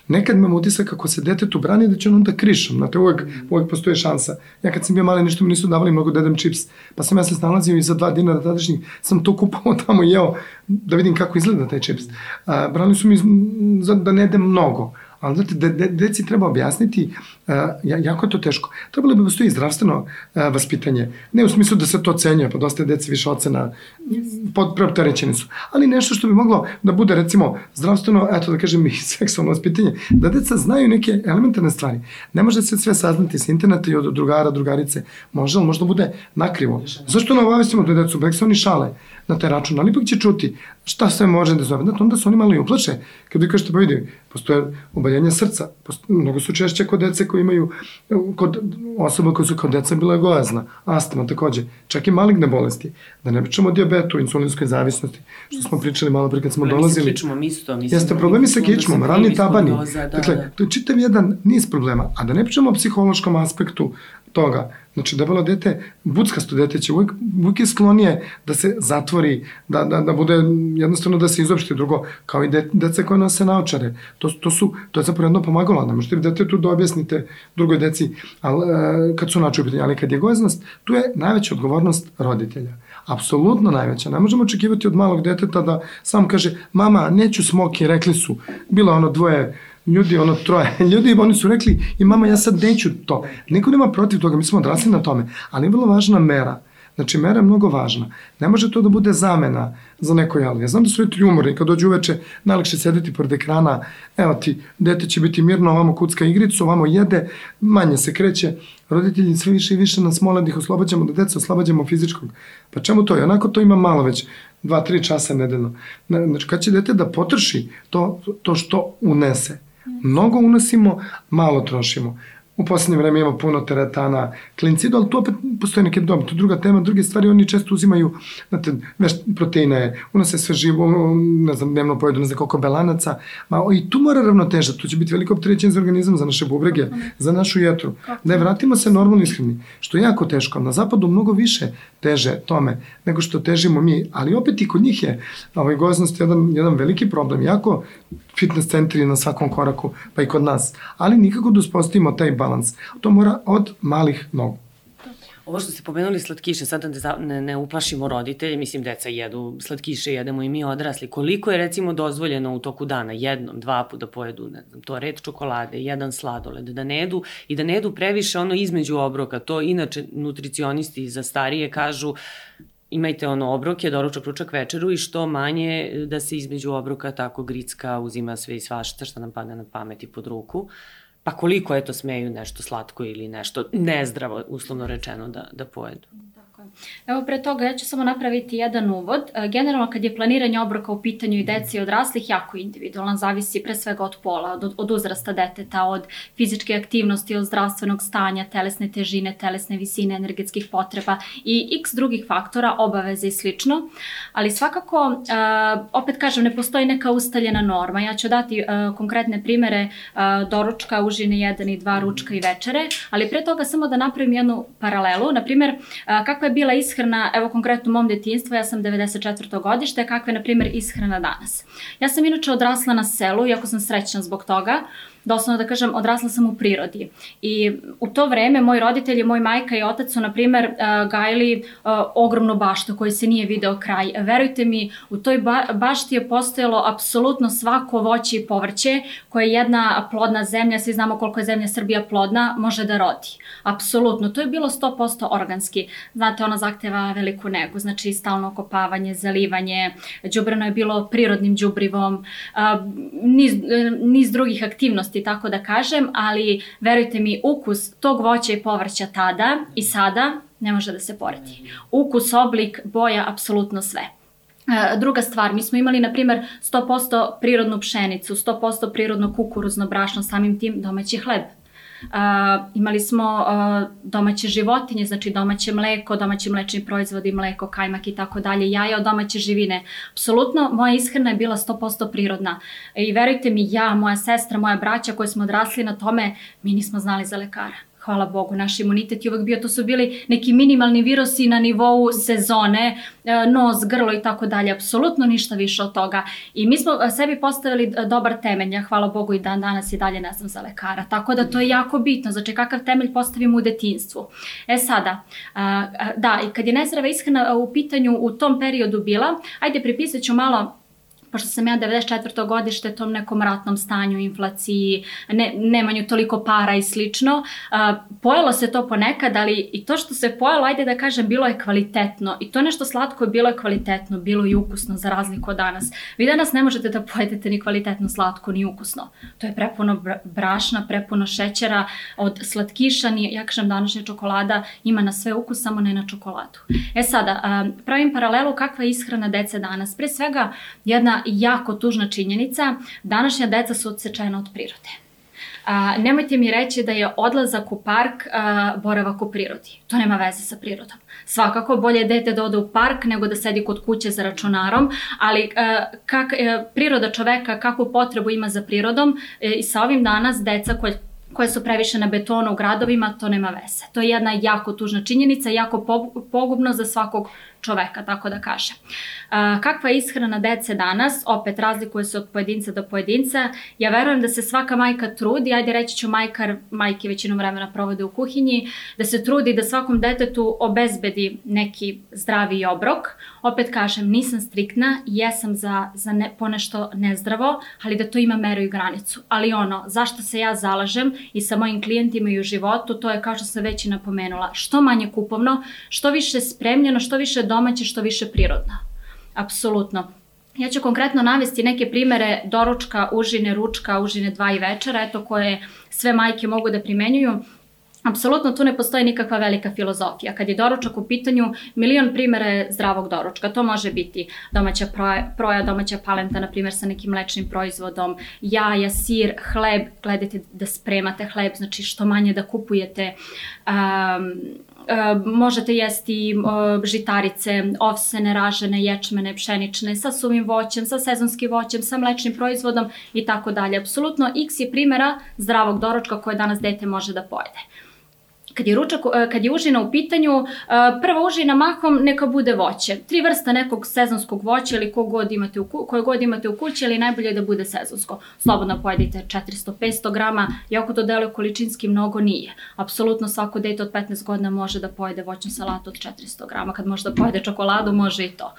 Nekad imam utisak kako se detetu brani da će on onda krišom, znate, uvek, uvek postoje šansa. Ja kad sam bio mali, ništa mi nisu davali mnogo jedem čips, pa sam ja se snalazio i za dva dinara tadašnjih sam to kupao tamo i jeo da vidim kako izgleda taj čips. A, brali su mi za, da ne jedem mnogo, Ali znate, de, de, deci treba objasniti, uh, ja, jako je to teško. Trebalo bi postoji zdravstveno uh, vaspitanje. Ne u smislu da se to cenjuje, pa dosta deci više ocena, pod preopterećeni su. Ali nešto što bi moglo da bude, recimo, zdravstveno, eto da kažem i seksualno vaspitanje, da deca znaju neke elementarne stvari. Ne može se sve saznati sa interneta i od drugara, drugarice. Može, ali možda bude nakrivo. Zašto ne obavestimo da decu, nek se oni šale na taj račun, ali ipak će čuti šta sve može da zove. Znate, onda se oni malo i uplaše. Kad vi kažete, pa vidi, postoje obaljenje srca, postoje, mnogo su češće kod dece koji imaju, kod osoba koje su kod deca bila gojazna, astma takođe, čak i maligne bolesti. Da ne pričamo o diabetu, insulinskoj zavisnosti, što smo pričali malo pre kad smo Problemi dolazili. sa kičmom isto. Mislim, Jeste problemi sa se kičmom, rani tabani. skleroza, Da, dakle, da. to je čitav jedan niz problema. A da ne pričamo o psihološkom aspektu toga. Znači, debelo dete, buckasto dete će uvijek, uvijek je sklonije da se zatvori, da, da, da bude jednostavno da se izopšti drugo, kao i de, deca koje nose naočare. To, to, su, to je zapravo jedno pomagalo. Ne možete vi detetu da objasnite drugoj deci ali, e, kad su naoče u pitanju. Ali kad je gojaznost, tu je najveća odgovornost roditelja. Apsolutno najveća. Ne možemo očekivati od malog deteta da sam kaže, mama, neću smoki, rekli su. Bilo ono dvoje ljudi, ono troje ljudi, oni su rekli i mama ja sad neću to. Niko nema protiv toga, mi smo odrasli na tome, ali je vrlo važna mera. Znači, mera je mnogo važna. Ne može to da bude zamena za neko jelo. Ja znam da su roditelji umorni, kad dođu uveče, najlakše sedeti pored ekrana, evo ti, dete će biti mirno, ovamo kucka igricu, ovamo jede, manje se kreće. Roditelji sve više i više nas mole da ih oslobađamo, da deca oslobađamo fizičkog. Pa čemu to? I onako to ima malo već, dva, tri časa nedeljno. Znači, kad će dete da potrši to, to što unese? Mnogo unosimo, malo trošimo. U poslednje vreme ima puno teretana, klincidu, ali tu opet postoje neke dobre. To je druga tema, druge stvari, oni često uzimaju znate, veš, proteine, unose sve živo, ne znam, dnevno pojedu ne znam koliko belanaca, ma i tu mora ravnoteža, tu će biti veliko opterećenje za organizam, za naše bubrege, za našu jetru. Da je vratimo se normalno ishrani, što je jako teško. Na zapadu mnogo više teže tome nego što težimo mi, ali opet i kod njih je ovaj, goznost jedan, jedan veliki problem, jako fitness centri na svakom koraku, pa i kod nas, ali nikako da uspostavimo taj balans. To mora od malih nogu. Ovo što ste pomenuli slatkiše, sad da ne, ne uplašimo roditelje, mislim deca jedu slatkiše, jedemo i mi odrasli. Koliko je recimo dozvoljeno u toku dana, jednom, dva puta da pojedu, ne znam, to red čokolade, jedan sladoled, da ne jedu i da ne jedu previše ono između obroka. To inače nutricionisti za starije kažu imajte ono obroke, doručak, ručak, večeru i što manje da se između obroka tako gricka uzima sve i svašta što nam pada na pamet i pod ruku. Pa koliko eto smeju nešto slatko ili nešto nezdravo, uslovno rečeno, da, da pojedu. Tako je. Evo pre toga ja ću samo napraviti jedan uvod. E, Generalno kad je planiranje obroka u pitanju i deci i odraslih jako individualan, zavisi pre svega od pola, od, od uzrasta deteta, od fizičke aktivnosti, od zdravstvenog stanja, telesne težine, telesne visine, energetskih potreba i x drugih faktora, obaveze i slično. Ali svakako, e, opet kažem, ne postoji neka ustaljena norma. Ja ću dati e, konkretne primere doručka, užine 1 i 2, ručka i večere, ali pre toga samo da napravim jednu paralelu. Na primer, e, kakva je je bila ishrana, evo konkretno u mom detinstvu, ja sam 94. godište, kakva je, na primjer, ishrana danas. Ja sam inače odrasla na selu, iako sam srećna zbog toga, doslovno da kažem, odrasla sam u prirodi. I u to vreme moji roditelji, moj majka i otac su, na primer, uh, gajili uh, ogromnu baštu koji se nije video kraj. Verujte mi, u toj ba bašti je postojalo apsolutno svako voće i povrće koje jedna plodna zemlja, svi znamo koliko je zemlja Srbija plodna, može da rodi. Apsolutno. To je bilo 100% organski. Znate, ona zahteva veliku negu, znači stalno okopavanje, zalivanje, džubrano je bilo prirodnim džubrivom, uh, niz, niz drugih aktivnosti ukusnosti, tako da kažem, ali verujte mi, ukus tog voća i povrća tada i sada ne može da se poredi. Ukus, oblik, boja, apsolutno sve. E, druga stvar, mi smo imali, na primer, 100% prirodnu pšenicu, 100% prirodno kukuruzno brašno, samim tim domaći hleb. Imali smo domaće životinje, znači domaće mleko, domaći mlečni proizvodi, mleko, kajmak i tako dalje, jaja od domaće živine. Apsolutno, moja ishrana je bila 100% prirodna. I verujte mi, ja, moja sestra, moja braća koji smo odrasli na tome, mi nismo znali za lekara hvala Bogu, naš imunitet je uvek bio, to su bili neki minimalni virusi na nivou sezone, e, nos, grlo i tako dalje, apsolutno ništa više od toga. I mi smo e, sebi postavili e, dobar temelj, ja hvala Bogu i dan danas i dalje ne znam za lekara, tako da to je jako bitno, znači kakav temelj postavimo u detinstvu. E sada, da, i kad je nezdrava ishrana u pitanju u tom periodu bila, ajde pripisat ću malo pošto sam ja 94. godište tom nekom ratnom stanju, inflaciji, ne, nemanju toliko para i slično, uh, pojelo se to ponekad, ali i to što se pojelo, ajde da kažem, bilo je kvalitetno i to nešto slatko je bilo je kvalitetno, bilo i ukusno za razliku od danas. Vi danas ne možete da pojedete ni kvalitetno slatko, ni ukusno. To je prepuno brašna, prepuno šećera, od slatkiša, ni, ja kažem, današnja čokolada ima na sve ukus, samo ne na čokoladu. E sada, uh, pravim paralelu kakva je ishrana dece danas. Pre svega, jedna jako tužna činjenica, današnja deca su odsečena od prirode. A, nemojte mi reći da je odlazak u park a, boravak u prirodi. To nema veze sa prirodom. Svakako bolje dete da ode u park nego da sedi kod kuće za računarom, ali a, kak, a, e, priroda čoveka kakvu potrebu ima za prirodom e, i sa ovim danas deca koje koje su previše na betonu u gradovima, to nema veze. To je jedna jako tužna činjenica, jako pogubno za svakog čoveka, tako da kaže. Kakva je ishrana dece danas? Opet razlikuje se od pojedinca do pojedinca. Ja verujem da se svaka majka trudi, ajde reći ću majkar, majke većinom vremena provode u kuhinji, da se trudi da svakom detetu obezbedi neki zdravi obrok. Opet kažem, nisam striktna, jesam za, za ne, ponešto nezdravo, ali da to ima meru i granicu. Ali ono, zašto se ja zalažem i sa mojim klijentima i u životu, to je kao što sam već i napomenula, što manje kupovno, što više spremljeno, što više domaće, što više prirodno. Apsolutno. Ja ću konkretno navesti neke primere doručka, užine, ručka, užine dva i večera, eto koje sve majke mogu da primenjuju. Apsolutno tu ne postoji nikakva velika filozofija. Kad je doručak u pitanju, milion primjera je zdravog doručka. To može biti domaća proja, proja domaća palenta, na primjer sa nekim mlečnim proizvodom, jaja, sir, hleb. Gledajte da spremate hleb, znači što manje da kupujete. Um, možete jesti e, žitarice, ovsene, ražene, ječmene, pšenične, sa suvim voćem, sa sezonskim voćem, sa mlečnim proizvodom i tako dalje. Apsolutno x je primjera zdravog doručka koje danas dete može da pojede kad je, ručak, e, kad je užina u pitanju, e, prva užina mahom neka bude voće. Tri vrsta nekog sezonskog voća ili god imate u, koje god imate u kući, ali najbolje da bude sezonsko. Slobodno pojedite 400-500 grama, iako to deluje količinski mnogo nije. Apsolutno svako dete od 15 godina može da pojede voćnu salatu od 400 grama, kad može da pojede čokoladu, može i to.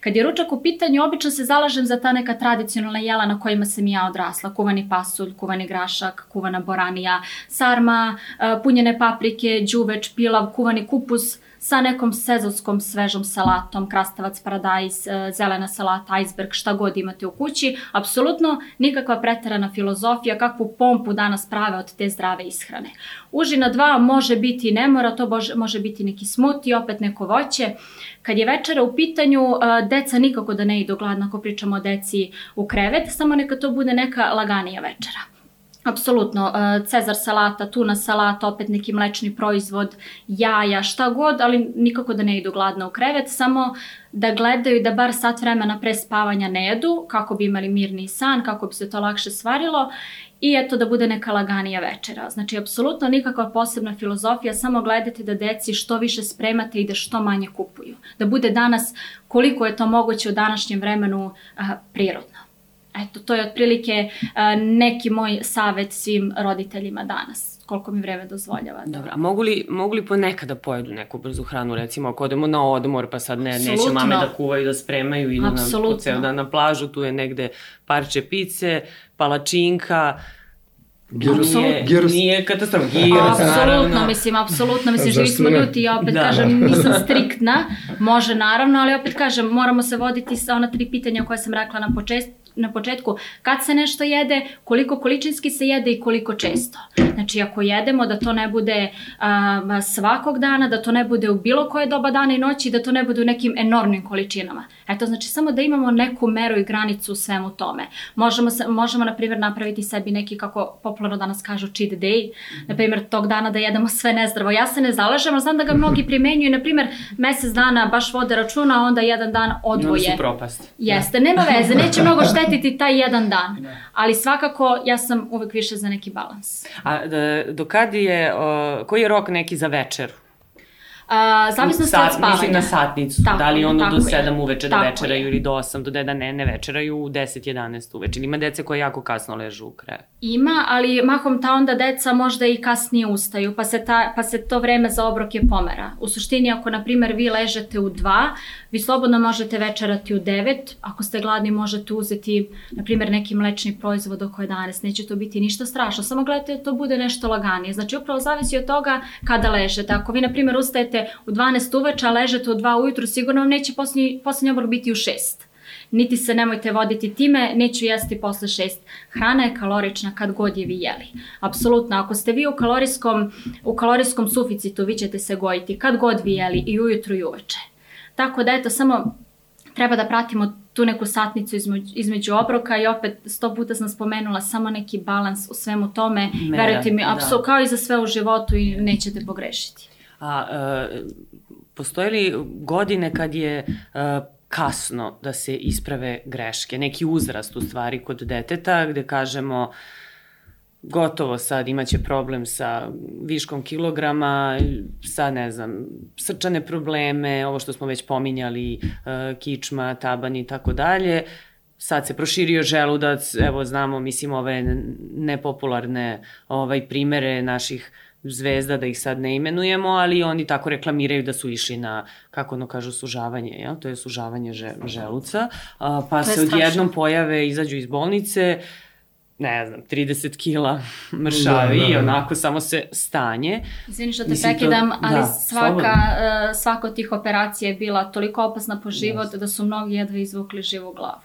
Kad je ručak u pitanju, obično se zalažem za ta neka tradicionalna jela na kojima sam ja odrasla. Kuvani pasulj, kuvani grašak, kuvana boranija, sarma, e, punjene paprike, paprike, đuveč, pilav, kuvani kupus sa nekom sezonskom svežom salatom, krastavac, paradajz, e, zelena salata, iceberg, šta god imate u kući. Apsolutno nikakva preterana filozofija kakvu pompu danas prave od te zdrave ishrane. Užina dva može biti ne mora, to može biti neki smuti, opet neko voće. Kad je večera u pitanju, e, deca nikako da ne idu gladno ako pričamo o deci u krevet, samo neka to bude neka laganija večera Apsolutno, e, cezar salata, tuna salata, opet neki mlečni proizvod, jaja, šta god, ali nikako da ne idu gladno u krevet, samo da gledaju da bar sat vremena pre spavanja ne jedu, kako bi imali mirni san, kako bi se to lakše svarilo i eto da bude neka laganija večera. Znači, apsolutno nikakva posebna filozofija, samo gledajte da deci što više spremate i da što manje kupuju. Da bude danas koliko je to moguće u današnjem vremenu a, prirodno. Eto, to je otprilike neki moj savet svim roditeljima danas koliko mi vreme dozvoljava. Da. Dobro, a mogu li, mogu li ponekad da pojedu neku brzu hranu, recimo ako odemo na odmor, pa sad ne, Absolutno. neće mame da kuvaju, da spremaju, idu Absolutno. na, po ceo dan na plažu, tu je negde parče pice, palačinka, Gyros, nije, gyros. nije katastrofa. Gyros, apsolutno, mislim, apsolutno, mislim, živi smo ljuti, ja opet da, kažem, da. nisam striktna, može naravno, ali opet kažem, moramo se voditi sa ona tri pitanja koje sam rekla na početku, na početku kad se nešto jede, koliko količinski se jede i koliko često. Znači ako jedemo da to ne bude a, svakog dana, da to ne bude u bilo koje doba dana i noći, da to ne bude u nekim enormnim količinama. Eto, znači samo da imamo neku meru i granicu u svemu tome. Možemo, se, možemo na primjer, napraviti sebi neki, kako popularno danas kažu, cheat day. Na primjer, tog dana da jedemo sve nezdravo. Ja se ne zalažem, ali znam da ga mnogi primenjuju. Na primjer, mesec dana baš vode računa, onda jedan dan odvoje. I onda su propast. Jeste, nema veze, neće mnogo štetiti taj jedan dan. Ali svakako, ja sam uvek više za neki balans. A da, do kad je, koji je rok neki za večeru? A, zavisno se od spavanja. Mislim na satnicu. Tako, da li ono do 7 uveče da večeraju ili do 8, do 9 ne, ne večeraju u 10, 11 uveče. Ima dece koje jako kasno ležu u krevet. Ima, ali mahom ta onda deca možda i kasnije ustaju, pa se, ta, pa se to vreme za obroke pomera. U suštini, ako na primer vi ležete u 2, vi slobodno možete večerati u 9, ako ste gladni možete uzeti, na primer, neki mlečni proizvod oko 11, neće to biti ništa strašno, samo gledajte da to bude nešto laganije. Znači, upravo zavisi od toga kada ležete. Ako vi, na primer, ustajete ležete u 12 uveče, a ležete u 2 ujutru, sigurno vam neće poslednji, poslednji obrok biti u 6 niti se nemojte voditi time, neću jesti posle šest. Hrana je kalorična kad god je vi jeli. Apsolutno, ako ste vi u kalorijskom, u kalorijskom suficitu, vi ćete se gojiti kad god vi jeli i ujutru i uveče. Tako da eto, samo treba da pratimo tu neku satnicu između, između obroka i opet sto puta sam spomenula samo neki balans u svemu tome. Mera, Verujte mi, da. apsol, kao i za sve u životu i nećete pogrešiti. A e, postoje li godine kad je e, kasno da se isprave greške, neki uzrast u stvari kod deteta gde kažemo gotovo sad imaće problem sa viškom kilograma, sa ne znam, srčane probleme, ovo što smo već pominjali, e, kičma, taban i tako dalje. Sad se proširio želudac, evo znamo, mislim, ove nepopularne ovaj, primere naših uh, zvezda, da ih sad ne imenujemo, ali oni tako reklamiraju da su išli na, kako ono kažu, sužavanje, ja? to je sužavanje že, želuca, a, pa se odjednom pojave, izađu iz bolnice, ne znam, 30 kila mršavi da, da, da. i onako samo se stanje. Izvini što te Mislim, prekidam, to, ali da, svaka, uh, svaka od tih operacija je bila toliko opasna po život yes. da su mnogi jedva izvukli živu glavu.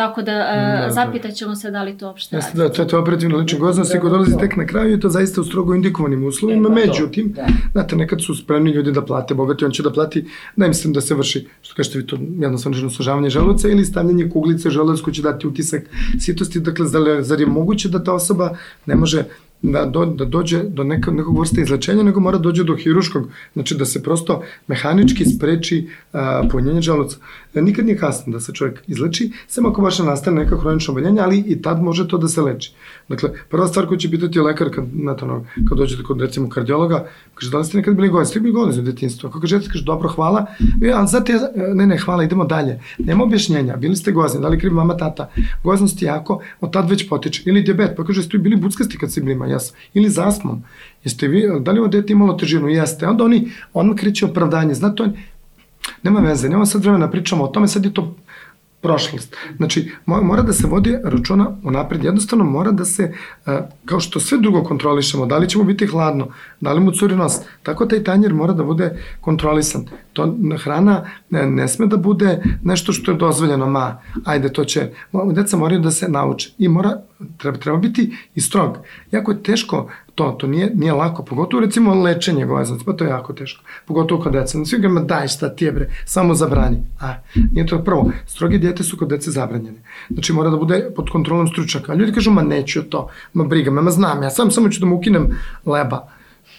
Tako da, uh, da zapitat ćemo se da li to uopšte Jeste, da, to je to operativno lične goznosti da, koji dolazi tek na kraju i to zaista u strogo indikovanim uslovima. E, Međutim, da. znate, nekad su spremni ljudi da plate, bogati, on će da plati, ne mislim da se vrši, što kažete vi to, jednostavno sužavanje želuca ili stavljanje kuglice želuc koji će dati utisak sitosti. Dakle, zar je moguće da ta osoba ne može da, do, da dođe do nekog, nekog vrsta izlečenja, nego mora da dođe do hiruškog, znači da se prosto mehanički spreči a, punjenje želuca. E, nikad nije kasno da se čovjek izleči, samo ako baš nastane neka hronična oboljenja, ali i tad može to da se leči. Dakle, prva stvar koju će pitati lekar kad, to, ono, kad dođete kod recimo kardiologa, kaže da li ste nekad bili godin, ste bili godin za detinstvo. Ako kažete, kaže dobro, hvala, e, ali zato ja, ne, ne, hvala, idemo dalje. Nema objašnjenja, bili ste gozni, da li kriv mama, tata. Goznost je jako, od tad već potiče. Ili diabet, pa kaže, ste bili buckasti kad ste bili jas. Ili za astmom. Jeste vi, da li ovo dete imalo težinu? Jeste. Onda oni, on kreće opravdanje. Znate, on, nema veze, nema sad vremena da pričamo o tome, sad je to prošlost. Znači, mora da se vodi računa unapred, jednostavno mora da se, e, kao što sve drugo kontrolišemo, da li ćemo biti hladno, da li mu curi nos, tako taj tanjer mora da bude kontrolisan. To hrana ne, ne sme da bude nešto što je dozvoljeno, ma, ajde, to će, deca moraju da se nauče i mora, treba, treba biti i strog. Jako je teško to, to nije, nije lako, pogotovo recimo lečenje gojaznosti, pa to je jako teško, pogotovo kod deca. Svi ga daj šta ti je bre, samo zabrani. A, nije to prvo, stroge dijete su kod dece zabranjene. Znači mora da bude pod kontrolom stručnjaka. Ljudi kažu, ma neću to, ma briga me, ma znam, ja sam samo ću da mu ukinem leba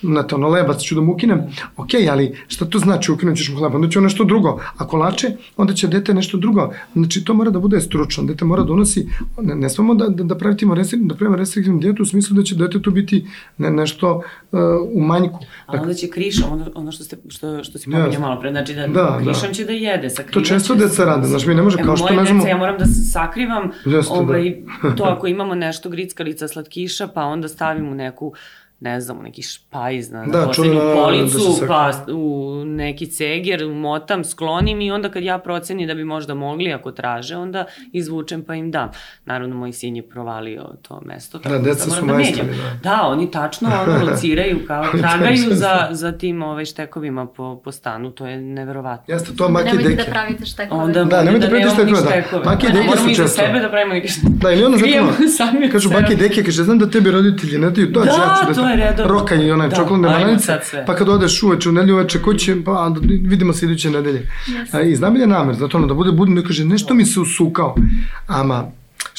znate, ono lebac ću da mu ukinem, ok, ali šta to znači ukinut ćeš mu hleba, onda će nešto drugo, a kolače, onda će dete nešto drugo, znači to mora da bude stručno, dete mora da unosi, ne, ne smemo da, da, da pravimo restriktivnu, da pravimo restriktivnu dijetu u smislu da će dete tu biti ne, nešto uh, u manjku. A onda će krišom, ono, ono što, ste, što, što si pominjao malo pre, znači da, da krišom da. će da jede, sakrivat To često deca rade, znači mi ne može, kao što ne znamo... ja moram da sakrivam, Jeste, ovaj, da. to ako imamo nešto grickalica, slatkiša, pa onda stavim u neku ne znam, u neki špajz na, da, poslednju da policu, da pa u neki ceger, motam, sklonim i onda kad ja procenim da bi možda mogli, ako traže, onda izvučem pa im dam. Naravno, moj sin je provalio to mesto. Da, deca da su da majstori, da. Da, oni tačno ono lociraju, kao tragaju za, za tim ovaj, štekovima po, po stanu, to je neverovatno. Jeste, to maki deke. Nemojte da pravite štekove. Onda da, nemojte da pravite štekove, da. Maki deke su često. Moramo i za sebe da pravimo neke štekove. Da, ili ono zato, kažu maki deke, kaže, znam da tebi roditelji ne daju, dođe, ja ću da je redovno. Roka i onaj da, čokoladne bananice, pa kad odeš uveče u nedelju uveče kuće, pa vidimo se iduće nedelje. Yes. I znam je namer, zato ono da bude budno da kaže nešto mi se usukao. Ama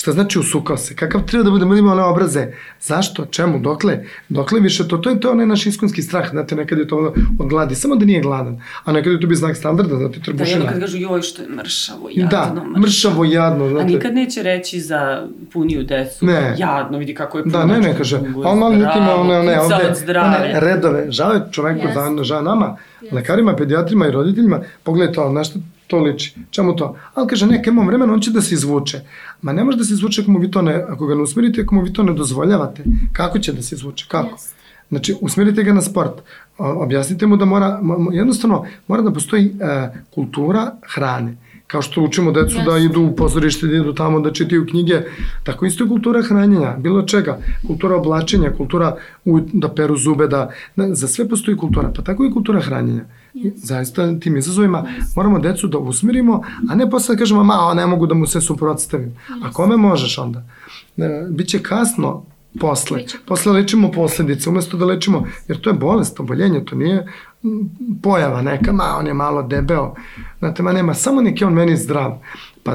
Šta znači usukao se? Kakav treba da bude, da ima one obraze? Zašto? Čemu? Dokle? Dokle više to? To je to onaj naš iskonski strah, znate, nekad je to od gladi, samo da nije gladan, a nekad je to bi znak standarda, znate, trbušina. Da, jedno kad kažu, joj, što je mršavo, jadno, da, mršavo, mršavo jadno, znate. A nikad neće reći za puniju decu, ne. jadno, vidi kako je puno. Da, ne, ne, kaže, a on malo niti ima one, one, ovde, one redove, žao je čoveku, yes. žao nama, yes. lekarima, pedijatrima i roditeljima, pogledajte to, nešto to liči. Čemu to? Ali kaže, neka imam vremena, on će da se izvuče. Ma ne može da se izvuče ako mu vi to ne, ako ga ne usmerite, ako mu vi to ne dozvoljavate. Kako će da se izvuče? Kako? Yes. Znači, usmerite ga na sport. Objasnite mu da mora, jednostavno, mora da postoji uh, kultura hrane kao što učimo decu yes. da idu u pozorište, da idu tamo da čitaju knjige, tako isto je kultura hranjenja, bilo čega, kultura oblačenja, kultura u, da peru zube, da, da, za sve postoji kultura, pa tako i kultura hranjenja. Yes. Zaista tim izazovima yes. moramo decu da usmirimo, a ne posle da kažemo, ma, ne mogu da mu se suprotstavim. Yes. A kome možeš onda? E, biće kasno posle. Posle lečimo posledice, umesto da lečimo, jer to je bolest, oboljenje, to nije pojava neka, ma on je malo debeo, znate, ma nema, samo nek je on meni zdrav. Pa,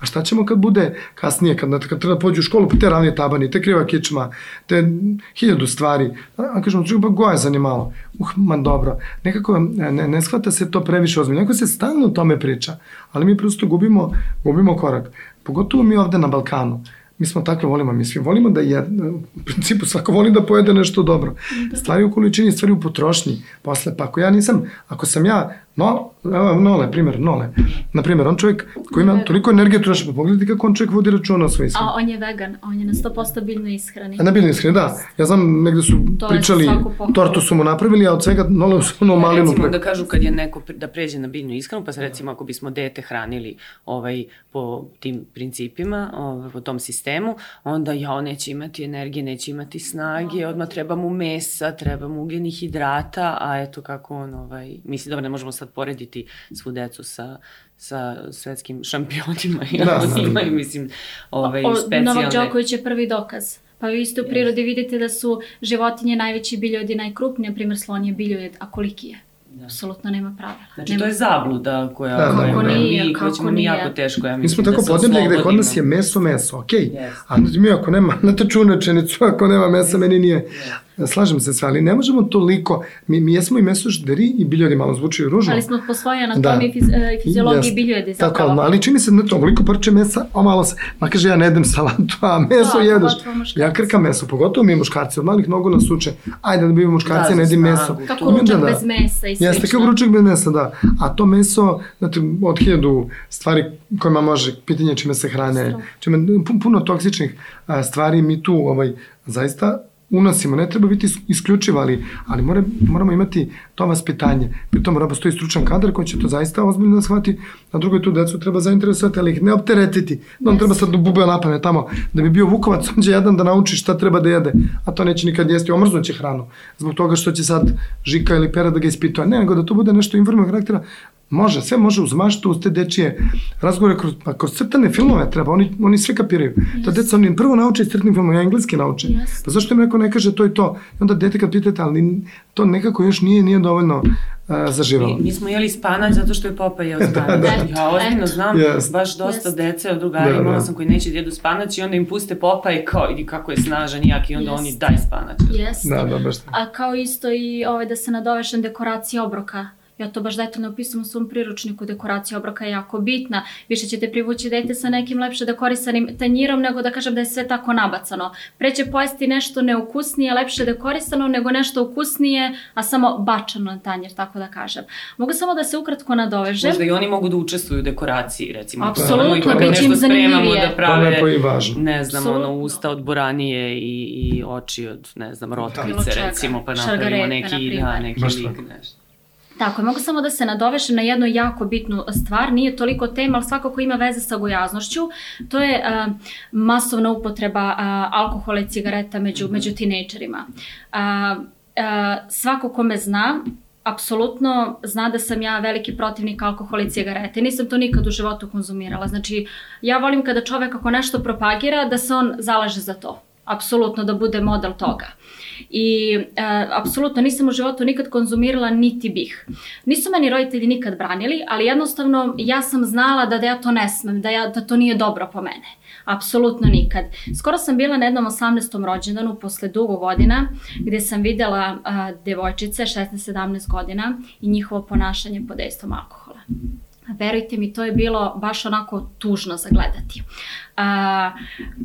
a šta ćemo kad bude kasnije, kad, kad treba da pođu u školu, pa te ravne tabani, te kriva kičma, te hiljadu stvari, a, a kažemo, čekaj, pa gojazan je malo. Uh, man dobro, nekako ne, ne shvata se to previše ozbiljno, neko se stalno o tome priča, ali mi prosto gubimo, gubimo korak. Pogotovo mi ovde na Balkanu mi smo takve volimo, mi svi volimo da je, u principu svako voli da pojede nešto dobro. Da. Stvari u količini, stvari u potrošnji. Posle, pa ako ja nisam, ako sam ja No, evo, Nole, primjer, Nole. Na primjer, on čovjek koji ima toliko energije troši, pa pogledajte kako on čovjek vodi računa o svojoj ishrani. A on je vegan, on je na 100% biljnoj ishrani. A na biljnoj ishrani, da. Ja znam, negde su to pričali, tortu su mu napravili, a od svega Nole su ono malinu. Recimo da kažu kad je neko da pređe na biljnu ishranu, pa recimo ako bismo dete hranili ovaj, po tim principima, ovaj, po tom sistemu, onda ja, on neće imati energije, neće imati snage, odmah treba mu mesa, treba mu ugljenih hidrata, a eto kako on, ovaj, misli, dobro, ne možemo sad sad porediti svu decu sa sa svetskim šampionima i da, oni imaju, mislim, ovaj, o, specijalne... Novak Đoković je prvi dokaz. Pa vi isto u prirodi vidite da su životinje najveći biljojedi najkrupnije, na primjer slon je biljojed, a koliki je? Da. Apsolutno nema pravila. Znači, nema... to je zabluda koja, da, koja, koja nije, mi, koja ćemo mi jako teško, ja mislim, Mi smo tako da podneblje gde kod nas je meso, meso, okej. Okay. Yes. A mi ako nema, na teču rečenicu, ako nema mesa, meni nije. Yes slažem se sve, ali ne možemo toliko, mi, mi jesmo i mesožderi i biljodi malo zvuči ružno. Ali smo po svojoj anatomiji da. fiz, e, fiziologiji biljodi zapravo. Tako, ali čini se da to ovoliko parče mesa, a malo se, ma kaže ja ne jedem salatu, a meso da, jedeš. Ja krkam meso, pogotovo mi muškarci, od malih nogu nas uče, ajde da bi muškarci, da, ne jedem meso. Kako ručak da, bez mesa i slično. Jeste, kako ručak bez mesa, da. A to meso, znate, od hiljadu stvari kojima može, pitanje čime se hrane, čime, puno toksičnih stvari mi tu, ovaj, zaista unosimo, ne treba biti isključivo, ali, ali mora, moramo imati to vaspitanje. Pri tom mora postoji stručan kadar koji će to zaista ozbiljno da shvati, a drugo je tu decu treba zainteresovati, ali ih ne opteretiti. Da on treba sad da bube na pamet tamo, da bi bio vukovac, on će jedan da nauči šta treba da jede, a to neće nikad jesti, omrznuće hranu. Zbog toga što će sad Žika ili Pera da ga ispituje. Ne, nego da to bude nešto informnog karaktera, Može, sve može uz maštu, uz te dečije razgovore, kroz, pa kroz crtane filmove treba, oni, oni sve kapiraju. Yes. Ta deca, oni prvo nauče iz crtanih filmova, ja engleski nauče. Yes. Pa zašto im neko ne kaže to i to? I onda dete kad pitate, ali to nekako još nije, nije dovoljno uh, zaživalo. Mi, mi smo jeli spanać zato što je Popa jeo spanać. da, da. Ja ozbiljno znam yes. baš dosta yes. dece od drugara da, imala da. sam koji neće da jedu spanać i onda im puste Popa i kao, vidi kako je snažan jak i onda yes. oni daj spanać. Yes. Da, da, baš A kao isto i ovaj, da se nadovešem dekoracija obroka Ja to baš detaljno opisujem u svom priručniku, dekoracija obroka je jako bitna. Više ćete privući dete sa nekim lepše dekorisanim tanjirom nego da kažem da je sve tako nabacano. Pre će pojesti nešto neukusnije, lepše dekorisano nego nešto ukusnije, a samo bačano na tanjir, tako da kažem. Mogu samo da se ukratko nadovežem. Možda i oni mogu da učestvuju u dekoraciji, recimo. Apsolutno, da, bit će im zanimljivije. Da prave, to je važno. ne znam, Absolutno. ono, usta od boranije i, i oči od, ne znam, rotkvice, recimo, pa napravimo neki, da, neki lik, nešto. Tako, mogu samo da se nadovešem na jednu jako bitnu stvar, nije toliko tema, ali svakako ima veze sa gojaznošću. To je uh, masovna upotreba uh, alkohola i cigareta među, -hmm. među tinejdžerima. Uh, uh, svako ko me zna, apsolutno zna da sam ja veliki protivnik alkohola i cigarete. Nisam to nikad u životu konzumirala. Znači, ja volim kada čovek ako nešto propagira, da se on zalaže za to. Apsolutno da bude model toga. I e, apsolutno nisam u životu nikad konzumirala niti bih. Nisu meni roditelji nikad branili, ali jednostavno ja sam znala da, da ja to ne smem, da, ja, da to nije dobro po mene. Apsolutno nikad. Skoro sam bila na jednom 18. rođendanu posle dugo godina gde sam videla a, devojčice 16-17 godina i njihovo ponašanje pod dejstvom alkohola. Verujte mi, to je bilo baš onako tužno za gledati. A,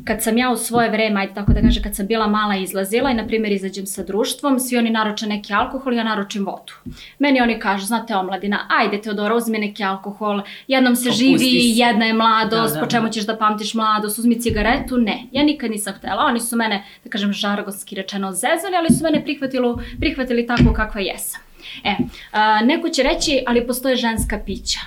kad sam ja u svoje vreme, ajde tako da kaže, kad sam bila mala izlazila i na primjer izađem sa društvom, svi oni naroče neki alkohol, ja naročim vodu. Meni oni kažu, znate omladina, ajde Teodora, uzmi neki alkohol, jednom se Opusti živi, jedna je mladost, da, da, po čemu da. ćeš da pamtiš mladost, uzmi cigaretu, ne. Ja nikad nisam htela, oni su mene, da kažem, žargonski rečeno zezali, ali su mene prihvatili, prihvatili tako kakva jesam. E, a, neko će reći, ali postoje ženska pića.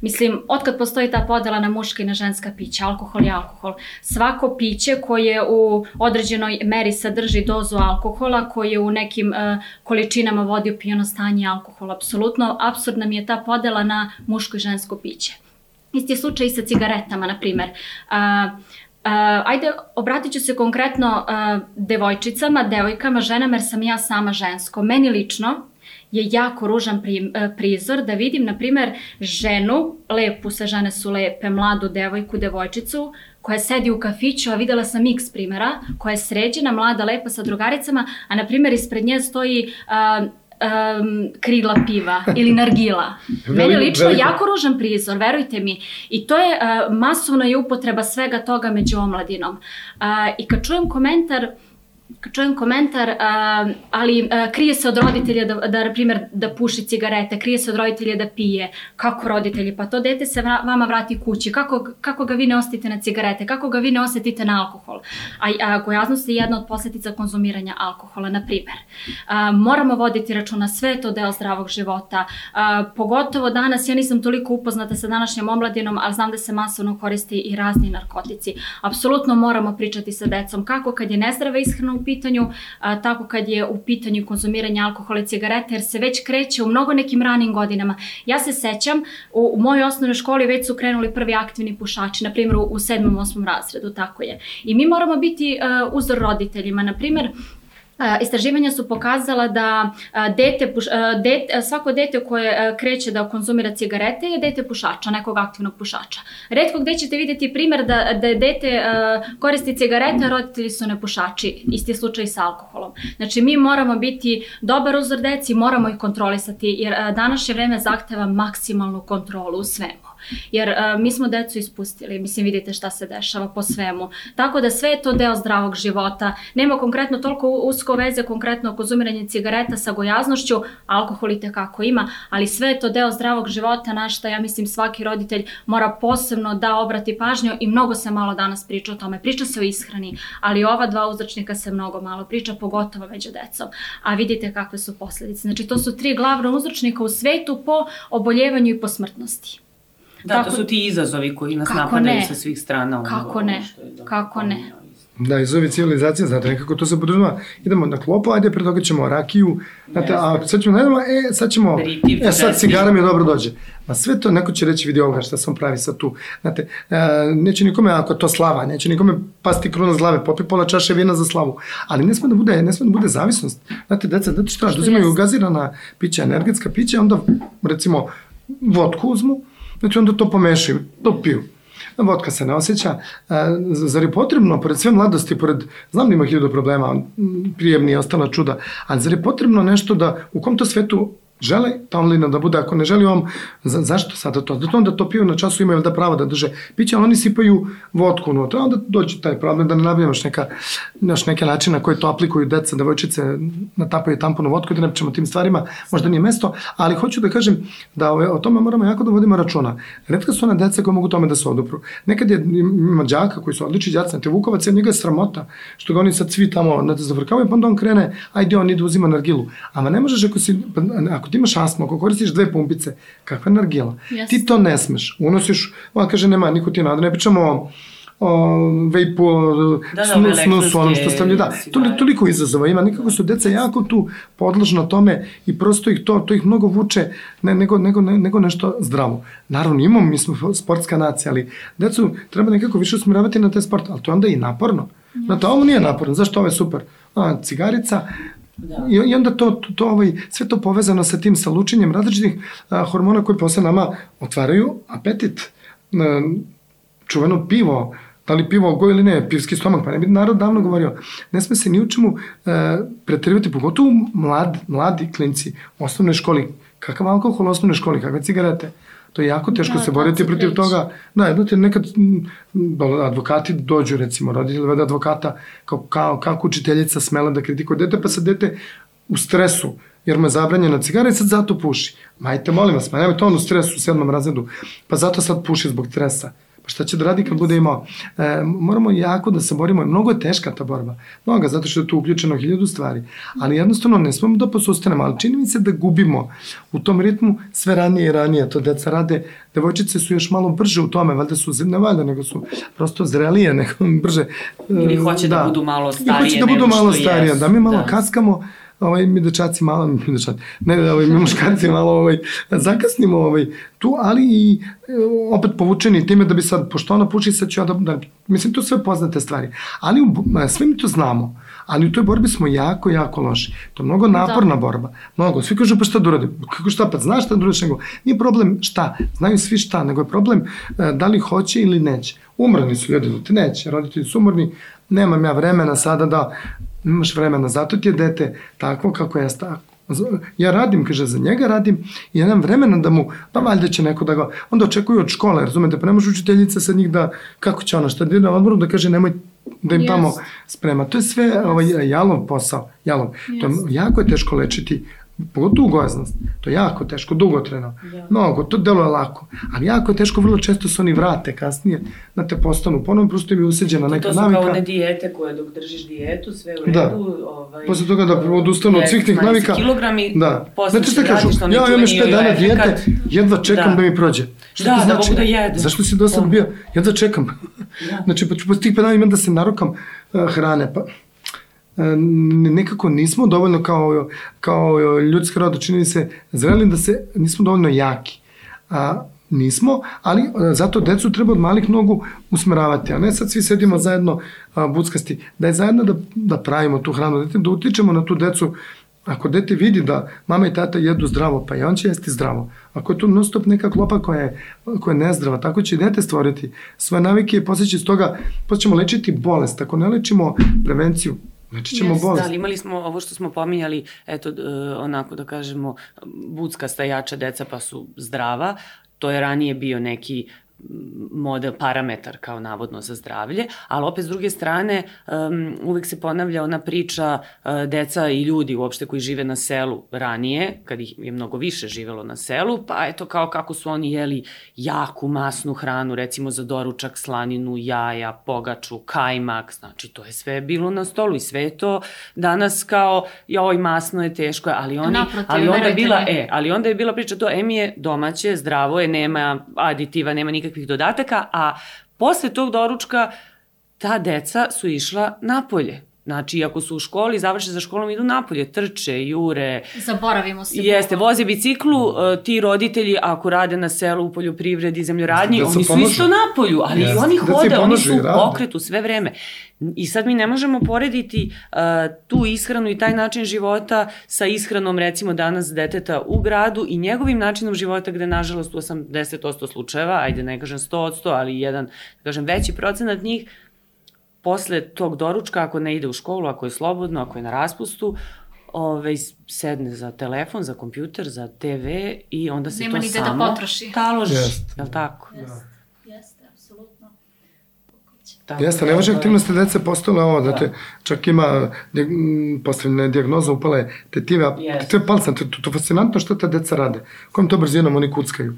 Mislim, otkad postoji ta podela na muška i na ženska pića, alkohol je alkohol. Svako piće koje u određenoj meri sadrži dozu alkohola, koje u nekim uh, količinama vodi u pijano stanje alkohol, apsolutno, absurdna mi je ta podela na muško i žensko piće. Isti je slučaj i sa cigaretama, na primer. Uh, Uh, ajde, obratit ću se konkretno uh, devojčicama, devojkama, ženama, jer sam ja sama žensko. Meni lično, je jako ružan pri, e, prizor da vidim, na primer, ženu, lepu, sve žene su lepe, mladu devojku, devojčicu, koja sedi u kafiću, a videla sam x primera, koja je sređena, mlada, lepa sa drugaricama, a na primer ispred nje stoji uh, um, krigla piva ili nargila. Meni lično veliko. jako ružan prizor, verujte mi. I to je uh, masovna je upotreba svega toga među omladinom. Uh, I kad čujem komentar uh, čujem komentar, uh, ali uh, krije se od roditelja da, da, na primjer, da puši cigarete, krije se od roditelja da pije. Kako roditelji? Pa to dete se vra, vama vrati kući. Kako, kako ga vi ne osetite na cigarete? Kako ga vi ne osetite na alkohol? A, a gojaznost je jedna od posljedica konzumiranja alkohola, na primjer. Uh, moramo voditi računa, sve to deo zdravog života. Uh, pogotovo danas, ja nisam toliko upoznata sa današnjom omladinom, ali znam da se masovno koristi i razni narkotici. Apsolutno moramo pričati sa decom kako kad je nezdrava ishrana u pitanju, a, tako kad je u pitanju konzumiranje alkohola i cigareta, jer se već kreće u mnogo nekim ranim godinama. Ja se sećam, u, u mojoj osnovnoj školi već su krenuli prvi aktivni pušači, na primjer u, u sedmom, osmom razredu, tako je. I mi moramo biti uh, uzor roditeljima, na primjer, Istraživanja su pokazala da dete, dete, svako dete koje kreće da konzumira cigarete je dete pušača, nekog aktivnog pušača. Redko gde ćete videti primer da, da dete koristi cigarete, roditelji su nepušači. Isti slučaj sa alkoholom. Znači mi moramo biti dobar uzor deci, moramo ih kontrolisati jer današnje vreme zahteva maksimalnu kontrolu u svemu. Jer uh, mi smo decu ispustili, mislim vidite šta se dešava po svemu. Tako da sve je to deo zdravog života. Nema konkretno toliko usko veze konkretno konzumiranje cigareta sa gojaznošću, alkohol i tekako ima, ali sve je to deo zdravog života na šta ja mislim svaki roditelj mora posebno da obrati pažnju i mnogo se malo danas priča o tome. Priča se o ishrani, ali ova dva uzročnika se mnogo malo priča, pogotovo među decom. A vidite kakve su posledice. Znači to su tri glavna uzročnika u svetu po oboljevanju i po smrtnosti. Da, Tako, to su ti izazovi koji nas napadaju ne? sa svih strana. Kako ne? Da, kako ne? Da, iz ove civilizacije, znate, nekako to se podržava. Idemo na klopu, ajde, pre toga ćemo rakiju, znate, a sad ćemo, ne idemo, e, sad ćemo, e, sad cigara mi dobro dođe. Ma sve to, neko će reći vidi ovoga šta sam pravi sad tu. Znate, e, neće nikome, ako to slava, neće nikome pasti kruna z glave, popi pola čaše vina za slavu. Ali ne sme da bude, ne sme da bude zavisnost. Znate, deca, deca šta, Što uzimaju gazirana pića, energetska pića, onda, recimo, vodku uzmu, znači onda to pomešaju, to piju. Vodka se ne osjeća. E, Zar je potrebno, pored sve mladosti, pored, znam da ima hiljadu problema, prijemni i ostala čuda, ali zar je potrebno nešto da, u kom to svetu žele ta da bude, ako ne želi on, za, zašto sada to? Da to onda to piju na času imaju da pravo da drže piće, ali oni sipaju vodku unutra, onda dođe taj problem da ne nabijemo još, neka, još neke načine na koje to aplikuju deca, devojčice, natapaju tampon u vodku, da ne pričamo tim stvarima, možda nije mesto, ali hoću da kažem da ove, o tome moramo jako da vodimo računa. Redka su ona deca koja mogu tome da se odupru. Nekad je ima đaka koji su odlični đaci, na te Vukovac je njega je sramota, što ga oni sad svi tamo na te zavrkavaju, pa onda on krene, ajde on ide uzima nargilu. Ama ne možeš ako, si, pa, ako ti imaš astmu, ako koristiš dve pumpice, kakva nargila? Jeste. Ti to ne smeš. Unosiš, on kaže nema nikotina, da ne pričamo o o vejpu, o Da, da, snu, ove snusu, ono što stavljaju, da, toliko, toliko izazova ima, nikako su deca jako tu podložna tome i prosto ih to, to ih mnogo vuče ne, nego, nego, ne, nego nešto zdravo. Naravno, imamo, mi smo sportska nacija, ali decu treba nekako više usmjeravati na te sport, ali to je onda i naporno. Znate, ovo nije naporno, zašto ovo je super? A, cigarica, Da. I, I onda to, to, to ovaj, sve to povezano sa tim, sa lučenjem različitih a, hormona koji posle nama otvaraju apetit. A, čuveno pivo, da li pivo go ili ne, pivski stomak, pa ne bi narod davno govorio, ne sme se ni u čemu e, preterivati, pogotovo mlad, mladi klinci u osnovnoj školi. Kakav alkohol u osnovnoj školi, kakve cigarete? To je jako teško Da, se boriti protiv toga. Da, znate, nekad advokati dođu, recimo, roditelji vede advokata kao, kao, kako učiteljica smela da kritikuje dete, pa sad dete u stresu, jer mu je zabranjena cigara i sad zato puši. Majte, molim vas, ma nemojte on u stresu u sedmom razredu, pa zato sad puši zbog stresa. Šta će da radi kad bude imao? E, moramo jako da se borimo. Mnogo je teška ta borba. Mnogo, zato što je tu uključeno hiljadu stvari. Ali jednostavno ne smemo da posustanemo. Ali čini mi se da gubimo u tom ritmu sve ranije i ranije. To deca rade. Devojčice su još malo brže u tome. Valjda su, ne valjda, nego su prosto zrelije, nego brže. e, Ili hoće da budu malo I hoće starije da budu malo starije. Da mi malo Da. kaskamo ovaj mi dečaci malo mi dečaci ne ovaj mi muškarci malo ovaj zakasnimo ovaj tu ali i e, opet povučeni time da bi sad pošto ona puši sad ću ja da, da mislim to sve poznate stvari ali u, bo- sve mi to znamo ali u toj borbi smo jako, jako loši. To je mnogo naporna da. borba. Mnogo. Svi kažu pa šta da uradim? Kako šta? Pa znaš šta da uradiš? Nego, nije problem šta. Znaju svi šta. Nego je problem e, da li hoće ili neće. Umrani su ljudi, da ti neće. Roditelji su umorni. Nemam ja vremena sada da nemaš vremena, zato ti je dete takvo kako je tako. Ja radim, kaže, za njega radim i ja nemam vremena da mu, pa valjda će neko da ga, onda očekuju od škole, razumete, pa ne može učiteljica sa njih da, kako će ona, šta da na odboru da kaže nemoj da im tamo sprema. To je sve ovaj, jalov posao, jalov. To je, jako je teško lečiti pogotovo gojaznost, to je jako teško, dugotreno, Da. mnogo, to deluje lako, ali jako je teško, vrlo često se oni vrate kasnije, da te postanu, ponovno prosto im je useđena neka to su navika. kao one dijete koje dok držiš dijetu, sve u Da. redu. Ovaj, Posle toga da odustanu od svih tih navika. kilogrami, Da. posle Znate šta se kažu? Ja imam još čuveni 5 dana efekat. dijete, jedva čekam da, Da. mi prođe. Šta Da, da znači? mogu da jedem. Zašto si do sad Da. bio? Jedva čekam. Da. Znači, pa tih 5 dana imam da se narokam uh, hrane. Pa, e, nekako nismo dovoljno kao, kao ljudski rod, čini se, zreli da se, nismo dovoljno jaki. A, nismo, ali a, zato decu treba od malih nogu usmeravati, a ne sad svi sedimo zajedno a, buckasti, da je zajedno da, da pravimo tu hranu, da, da utičemo na tu decu, ako dete vidi da mama i tata jedu zdravo, pa i on će jesti zdravo. Ako je to non stop neka klopa koja je, koja je nezdrava, tako će i dete stvoriti svoje navike i posle će iz toga, posle ćemo lečiti bolest. Ako ne lečimo prevenciju, lečit ćemo Jeste, bolest. Da, ali imali smo ovo što smo pominjali, eto, e, onako da kažemo, buckasta jača deca pa su zdrava. To je ranije bio neki model, parametar kao navodno za zdravlje, ali opet s druge strane um, uvek se ponavlja ona priča uh, deca i ljudi uopšte koji žive na selu ranije, kad ih je mnogo više živelo na selu, pa eto kao kako su oni jeli jaku masnu hranu, recimo za doručak, slaninu, jaja, pogaču, kajmak, znači to je sve bilo na stolu i sve to danas kao joj masno je teško, ali oni Naprotiv, ali onda je bila e, ali onda je bila priča to em je domaće, zdravo je, nema aditiva, nema nikakvih dodataka, a posle tog doručka ta deca su išla napolje. Znači, ako su u školi, završe za školom, idu napolje, trče, jure. Zaboravimo se. Jeste, voze biciklu, uh, ti roditelji, ako rade na selu, u poljoprivredi, zemljoradnji, Deca oni su pomažu. isto napolju, ali Jeste. i oni hode, oni pomažu su u pokretu sve vreme. I sad mi ne možemo porediti uh, tu ishranu i taj način života sa ishranom, recimo, danas deteta u gradu i njegovim načinom života gde, nažalost, u 80% slučajeva, ajde ne kažem 100%, ali jedan, da kažem, veći procenat njih, posle tog doručka, ako ne ide u školu, ako je slobodno, ako je na raspustu, ovaj, sedne za telefon, za kompjuter, za TV i onda se Nema to ni da samo potroši. taloži, Jeste. jel tako? Jeste, jeste, apsolutno. tako Jeste, da, to je- aktivnosti dece postale ovo, da Da. te čak ima postavljena je dijagnoza upale tetive, a palca, to, to, to je fascinantno što ta deca rade, kojom to brzinom oni kuckaju.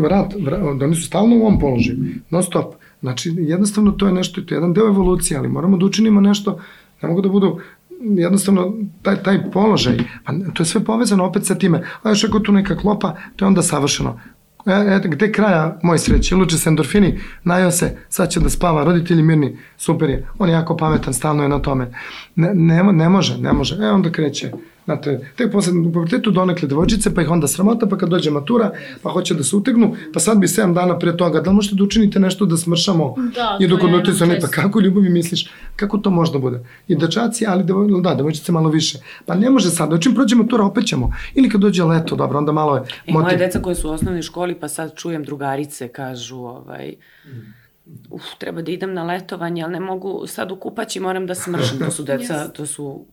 Vrat, vrat, da oni su stalno u ovom položaju, non stop. Znači, jednostavno to je nešto, to je jedan deo evolucije, ali moramo da učinimo nešto, ne mogu da budu jednostavno taj, taj položaj, pa to je sve povezano opet sa time, a još ako tu neka klopa, to je onda savršeno. E, e, gde kraja moj sreće, luče se endorfini, najao se, sad će da spava, roditelji mirni, super je, on je jako pametan, stalno je na tome. Ne, ne, ne može, ne može, e onda kreće. Znate, tek posle u pubertetu donekle devojčice, pa ih onda sramota, pa kad dođe matura, pa hoće da se utegnu, pa sad bi 7 dana pre toga, da li možete da učinite nešto da smršamo? Da, I dok odnotice oni, pa kako ljubavi misliš? Kako to može da bude? I dečaci, ali devoj, da, devojčice malo više. Pa ne može sad, čim prođe matura, opet ćemo. Ili kad dođe leto, dobro, onda malo je E, moje deca koje su u osnovnoj školi, pa sad čujem drugarice, kažu, ovaj, uf, treba da idem na letovanje, ali ne mogu sad u kupaći, moram da smršam. To su deca, to su,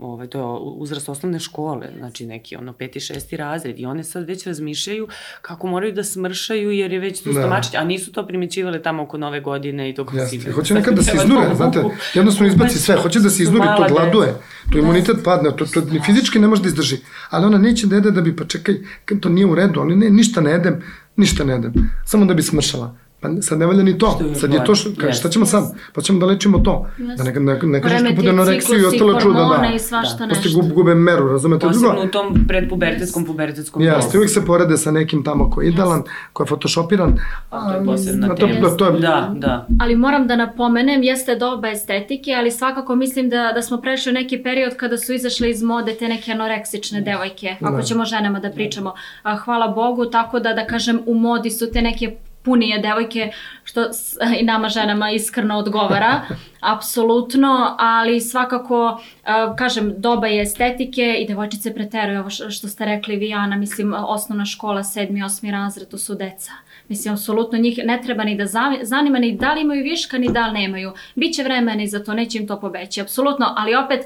ovaj, to je uzrast osnovne škole, znači neki ono peti, šesti razred i one sad već razmišljaju kako moraju da smršaju jer je već tu Da. stomačić, a nisu to primećivale tamo oko nove godine i toko Jeste. Hoće nekad da se iznure, znate, jednostavno izbaci sve, hoće da se iznuri, to gladuje, to imunitet padne, to, to ni fizički ne može da izdrži, ali ona neće da jede da bi, pa čekaj, to nije u redu, ali ne, ništa ne jedem, ništa ne jedem, samo da bi smršala. Pa sad ne valja ni to, je sad je to što, šta ćemo sad? Pa ćemo da lečimo to, da ne, ne, ne kažeš kako bude anoreksiju i ostalo čuda, da. i svašta Da. nešto. Posle gub, gube meru, razumete? Posebno Drugo, u tom predpubertetskom, pubertetskom Jeste, uvijek se porede sa nekim tamo ko je idealan, ko je photoshopiran. A to je posebna tema. to, to je, Da, da. Ali moram da napomenem, jeste doba estetike, ali svakako mislim da, da smo prešli u neki period kada su izašle iz mode te neke anoreksične devojke, ako Da. ćemo ženama da pričamo. A, hvala Bogu, tako da da kažem u modi su te neke punije devojke, što i nama ženama iskreno odgovara, apsolutno, ali svakako, a, kažem, doba je estetike i devojčice preteruju ovo što ste rekli vi, Ana, mislim, osnovna škola, sedmi, osmi razred, to su deca. Mislim, apsolutno njih ne treba ni da za- zanima ni da li imaju viška, ni da li nemaju. Biće vremena i za to, neće im to pobeći, apsolutno, ali opet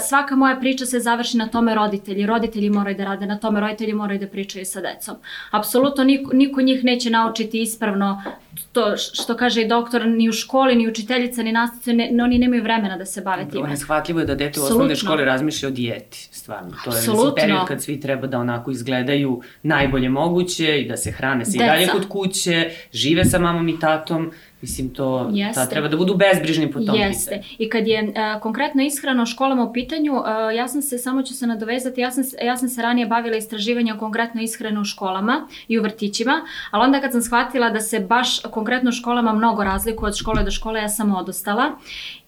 svaka moja priča se završi na tome roditelji. Roditelji moraju da rade na tome, roditelji moraju da pričaju sa decom. Apsolutno niko, niko njih neće naučiti ispravno to što kaže i doktor, ni u školi, ni učiteljica, ni nastavnici, ne, oni nemaju vremena da se bave time. Neshvatljivo je da dete u osnovnoj školi razmišlja o dijeti, stvarno. To je mislim, period kad svi treba da onako izgledaju najbolje moguće i da se hrane se i dalje kod kuće, žive sa mamom i tatom. Mislim, to Jeste. ta, treba da budu bezbrižni po tom Jeste. pitanju. I kad je uh, konkretno ishrana u školama u pitanju, uh, ja sam se, samo ću se nadovezati, ja sam, ja sam se ranije bavila istraživanjem konkretno ishrane u školama i u vrtićima, ali onda kad sam shvatila da se baš konkretno u školama mnogo razlikuje od škole do škole, ja sam odustala.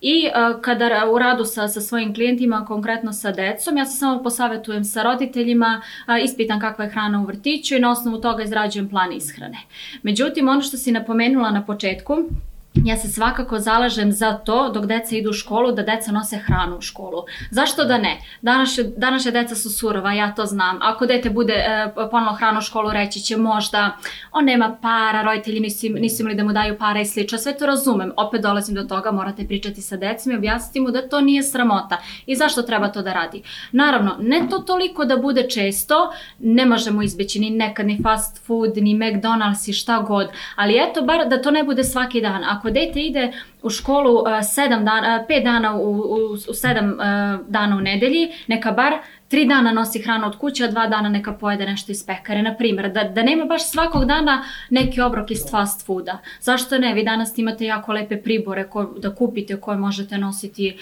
I uh, kada u radu sa, sa svojim klijentima, konkretno sa decom, ja se samo posavetujem sa roditeljima, uh, ispitam kakva je hrana u vrtiću i na osnovu toga izrađujem plan ishrane. Međutim, ono što si napomenula na početku, Então, Ja se svakako zalažem za to dok deca idu u školu da deca nose hranu u školu. Zašto da ne? Današnje, današnje deca su surova, ja to znam. Ako dete bude e, ponelo hranu u školu reći će možda on nema para, roditelji nisu, nisu imali da mu daju para i slično. Sve to razumem. Opet dolazim do toga, morate pričati sa decom i objasniti mu da to nije sramota i zašto treba to da radi. Naravno, ne to toliko da bude često, ne možemo izbeći ni nekad ni fast food, ni McDonald's i šta god, ali eto bar da to ne bude svaki dan. Ako dete ide u školu uh, sedam dana, uh, pet dana u, u, u sedam uh, dana u nedelji, neka bar tri dana nosi hranu od kuće, a dva dana neka pojede nešto iz pekare, na primjer. Da, da nema baš svakog dana neki obrok iz fast fooda. Zašto ne? Vi danas imate jako lepe pribore ko, da kupite koje možete nositi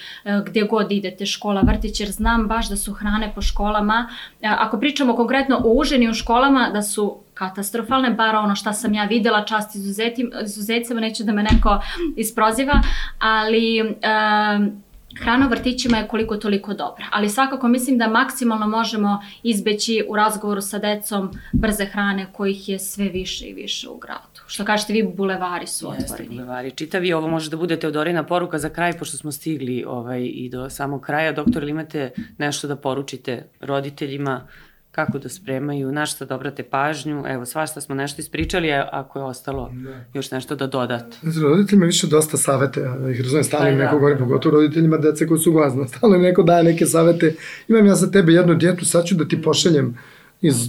gdje god idete, škola, vrtić, jer znam baš da su hrane po školama. Uh, ako pričamo konkretno o užini u školama, da su katastrofalne, bar ono šta sam ja videla, čast izuzetim, izuzetcima, neće da me neko isproziva, ali um, hrana u vrtićima je koliko toliko dobra, ali svakako mislim da maksimalno možemo izbeći u razgovoru sa decom brze hrane kojih je sve više i više u gradu. Što kažete vi, bulevari su Jeste, otvoreni. bulevari. Čitavi, ovo može da bude Teodorina poruka za kraj, pošto smo stigli ovaj, i do samog kraja. Doktor, ili imate nešto da poručite roditeljima kako da spremaju, na šta da obrate pažnju. Evo, svašta smo nešto ispričali, a ako je ostalo da. još nešto da dodate. Znači, roditeljima više dosta savete, ja ih razumijem, stalno im Pa da. neko govori, pogotovo roditeljima dece koji su glazna, stalno im neko daje neke savete. Imam ja za tebe jednu djetu, sad ću da ti pošaljem iz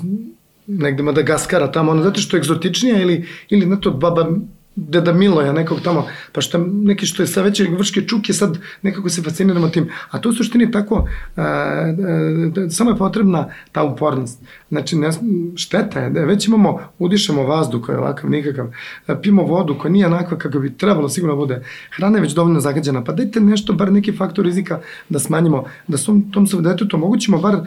negde Madagaskara tamo, ono, zato što je egzotičnija ili, ili na to baba deda Miloja nekog tamo, pa što neki što je sa veće vrške čuke, sad nekako se fasciniramo tim. A to u suštini tako, a, a, samo je potrebna ta upornost. Znači, ne, šteta je da već imamo, udišemo vazduh koji je ovakav nikakav, a, pijemo vodu koja nije onakva kako bi trebalo sigurno da bude. Hrana je već dovoljno zagađena, pa dajte nešto, bar neki faktor rizika da smanjimo, da svom, tom svom detetu omogućimo, bar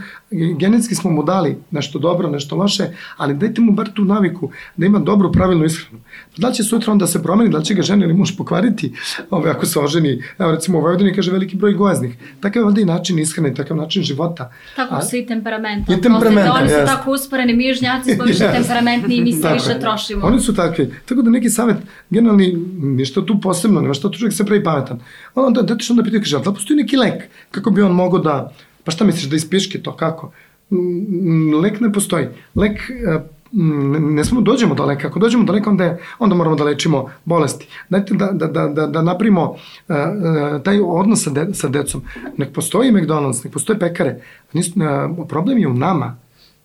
genetski smo mu dali nešto dobro, nešto loše, ali dajte mu bar tu naviku da ima dobru, pravilnu ishranu. Da li će sutra on da se promeni, da li će ga žena ili muž pokvariti, ove, ako se oženi, evo recimo u Vojvodini kaže veliki broj gojaznih. Takav je ovde i način ishrane, takav način života. Tako A- su i temperamenta. I temperamenta, Oni su jeste. tako usporeni, mi južnjaci smo više Jeste. temperamentni i mi se više trošimo. Oni su takvi. Tako da neki savet, generalni, ništa tu posebno, nema šta tu čovjek se pravi pametan. Onda, dete što onda pitaju, kaže, ali da postoji neki lek, kako bi on mogao da, pa šta misliš, da ispiške to, kako? Lek ne postoji. Lek, e, ne smemo da dođemo do leka. Ako dođemo do leka, onda, je, onda moramo da lečimo bolesti. Dajte da, da, da, da, da napravimo uh, uh, taj odnos sa, de, sa decom. Nek postoji McDonald's, nek postoje pekare. Nis, uh, problem je u nama.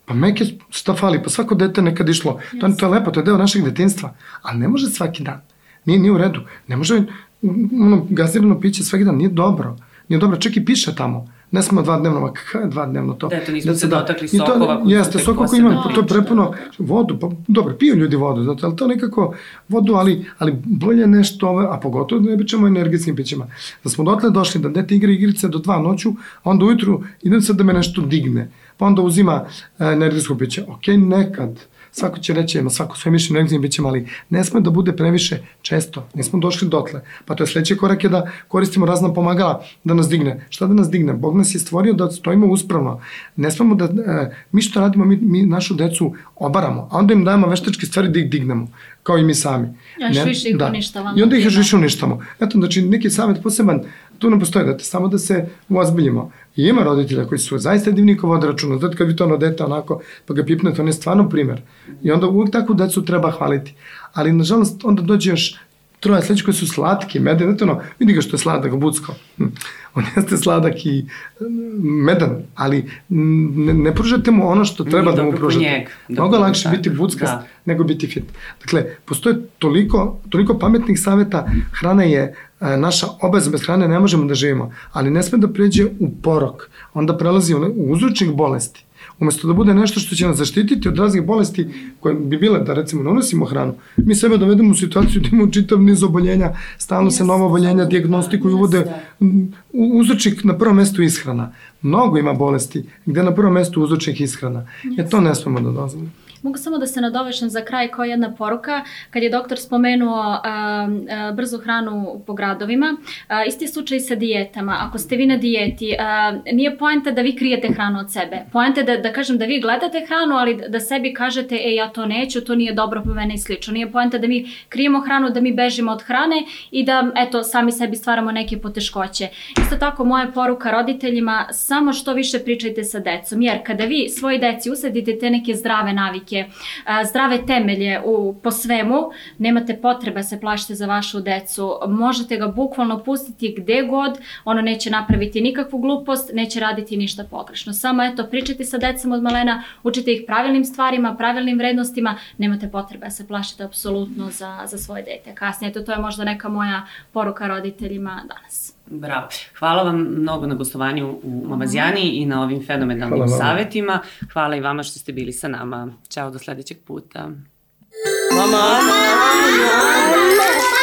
Pa meke šta fali, pa svako dete nekad išlo. To, to je lepo, to je deo našeg detinstva. Ali ne može svaki dan. Nije, nije u redu. Ne može mm, ono, gazirano piće svaki dan. Nije dobro. Nije dobro. Čak i piše tamo. Ne smo dva dnevno, ma kada je dva dnevno to? Da, eto, nismo Deca, se dotakli I to- sokova su Jeste, sokova koji imam, to je prepuno vodu, pa dobro, piju ljudi vodu, znate, ali to nekako vodu, ali, ali bolje nešto, ove, a pogotovo da ne pričamo o energetskim pićima. Da smo dotle došli da dete igra igrice do dva noću, a onda ujutru idem sad da me nešto digne, pa onda uzima e, energetsko piće. Ok, nekad, svako će reći, ima svako svoje mišljenje o energetskim pićima, ali ne sme da bude previše često, nismo došli dotle. Pa to je sledeći korak je da koristimo razna pomagala da nas digne. Šta da nas digne? Bog nas je stvorio da stojimo uspravno. Ne smemo da, e, mi što radimo, mi, mi našu decu obaramo, a onda im dajemo veštačke stvari da ih dignemo, kao i mi sami. Još Ne- više ih uništavamo. I onda ih još Da. više uništamo. Eto, znači, neki savjet poseban, tu ne postoji, da te, samo da se uozbiljimo. I ima roditelja koji su zaista divni ko vode računa. Znate, kad vi to ono dete onako, pa ga pipnete, on je stvarno primer. I onda uvijek takvu decu treba hvaliti. Ali, nažalost, onda dođe još troje sledeći koji su slatki, medeni, znate ono, vidi ga što je sladak, bucko. Hm. On jeste sladak i mm, medan, ali ne, ne pružate mu ono što treba Nije da mu pružate. njega, da Mnogo lakše tako. biti buckast Da. nego biti fit. Dakle, postoje toliko, toliko pametnih saveta, hrana je e, naša obaveza, bez hrane ne možemo da živimo, ali ne sme da pređe u porok, onda prelazi u, ne- u uzročnik bolesti. Umesto da bude nešto što će nas zaštititi od raznih bolesti koje bi bile da recimo ne unosimo hranu, mi sebe dovedemo u situaciju da imamo čitav niz oboljenja, stalno se nova oboljenja diagnostikuju, uvode uzročnik na prvom mestu ishrana. Mnogo ima bolesti gde na prvom mestu uzročnik ishrana. E to ne smemo da dozvolimo. Mogu samo da se nadovežem za kraj kao jedna poruka. Kad je doktor spomenuo a, a, brzu hranu po gradovima, a, isti je slučaj sa dijetama. Ako ste vi na dijeti, a, nije poenta da vi krijete hranu od sebe. Poenta je da, da kažem da vi gledate hranu, ali da sebi kažete, e ja to neću, to nije dobro po mene i slično. Nije poenta da mi krijemo hranu, da mi bežimo od hrane i da eto sami sebi stvaramo neke poteškoće. Isto tako moja poruka roditeljima, samo što više pričajte sa decom, jer kada vi svoji deci usadite te neke zdrave navike, a, zdrave temelje u, po svemu, nemate potrebe se plašite za vašu decu, možete ga bukvalno pustiti gde god, ono neće napraviti nikakvu glupost, neće raditi ništa pogrešno. Samo eto, pričajte sa decom od malena, učite ih pravilnim stvarima, pravilnim vrednostima, nemate potrebe da se plašite apsolutno za, za svoje dete. Kasnije, eto, to je možda neka moja poruka roditeljima danas. Bravo. Hvala vam mnogo na gostovanju u Mamazijani i na ovim fenomenalnim Hvala savetima. Hvala i vama što ste bili sa nama. Ćao do sledećeg puta. Mama, Mama, mama, mama.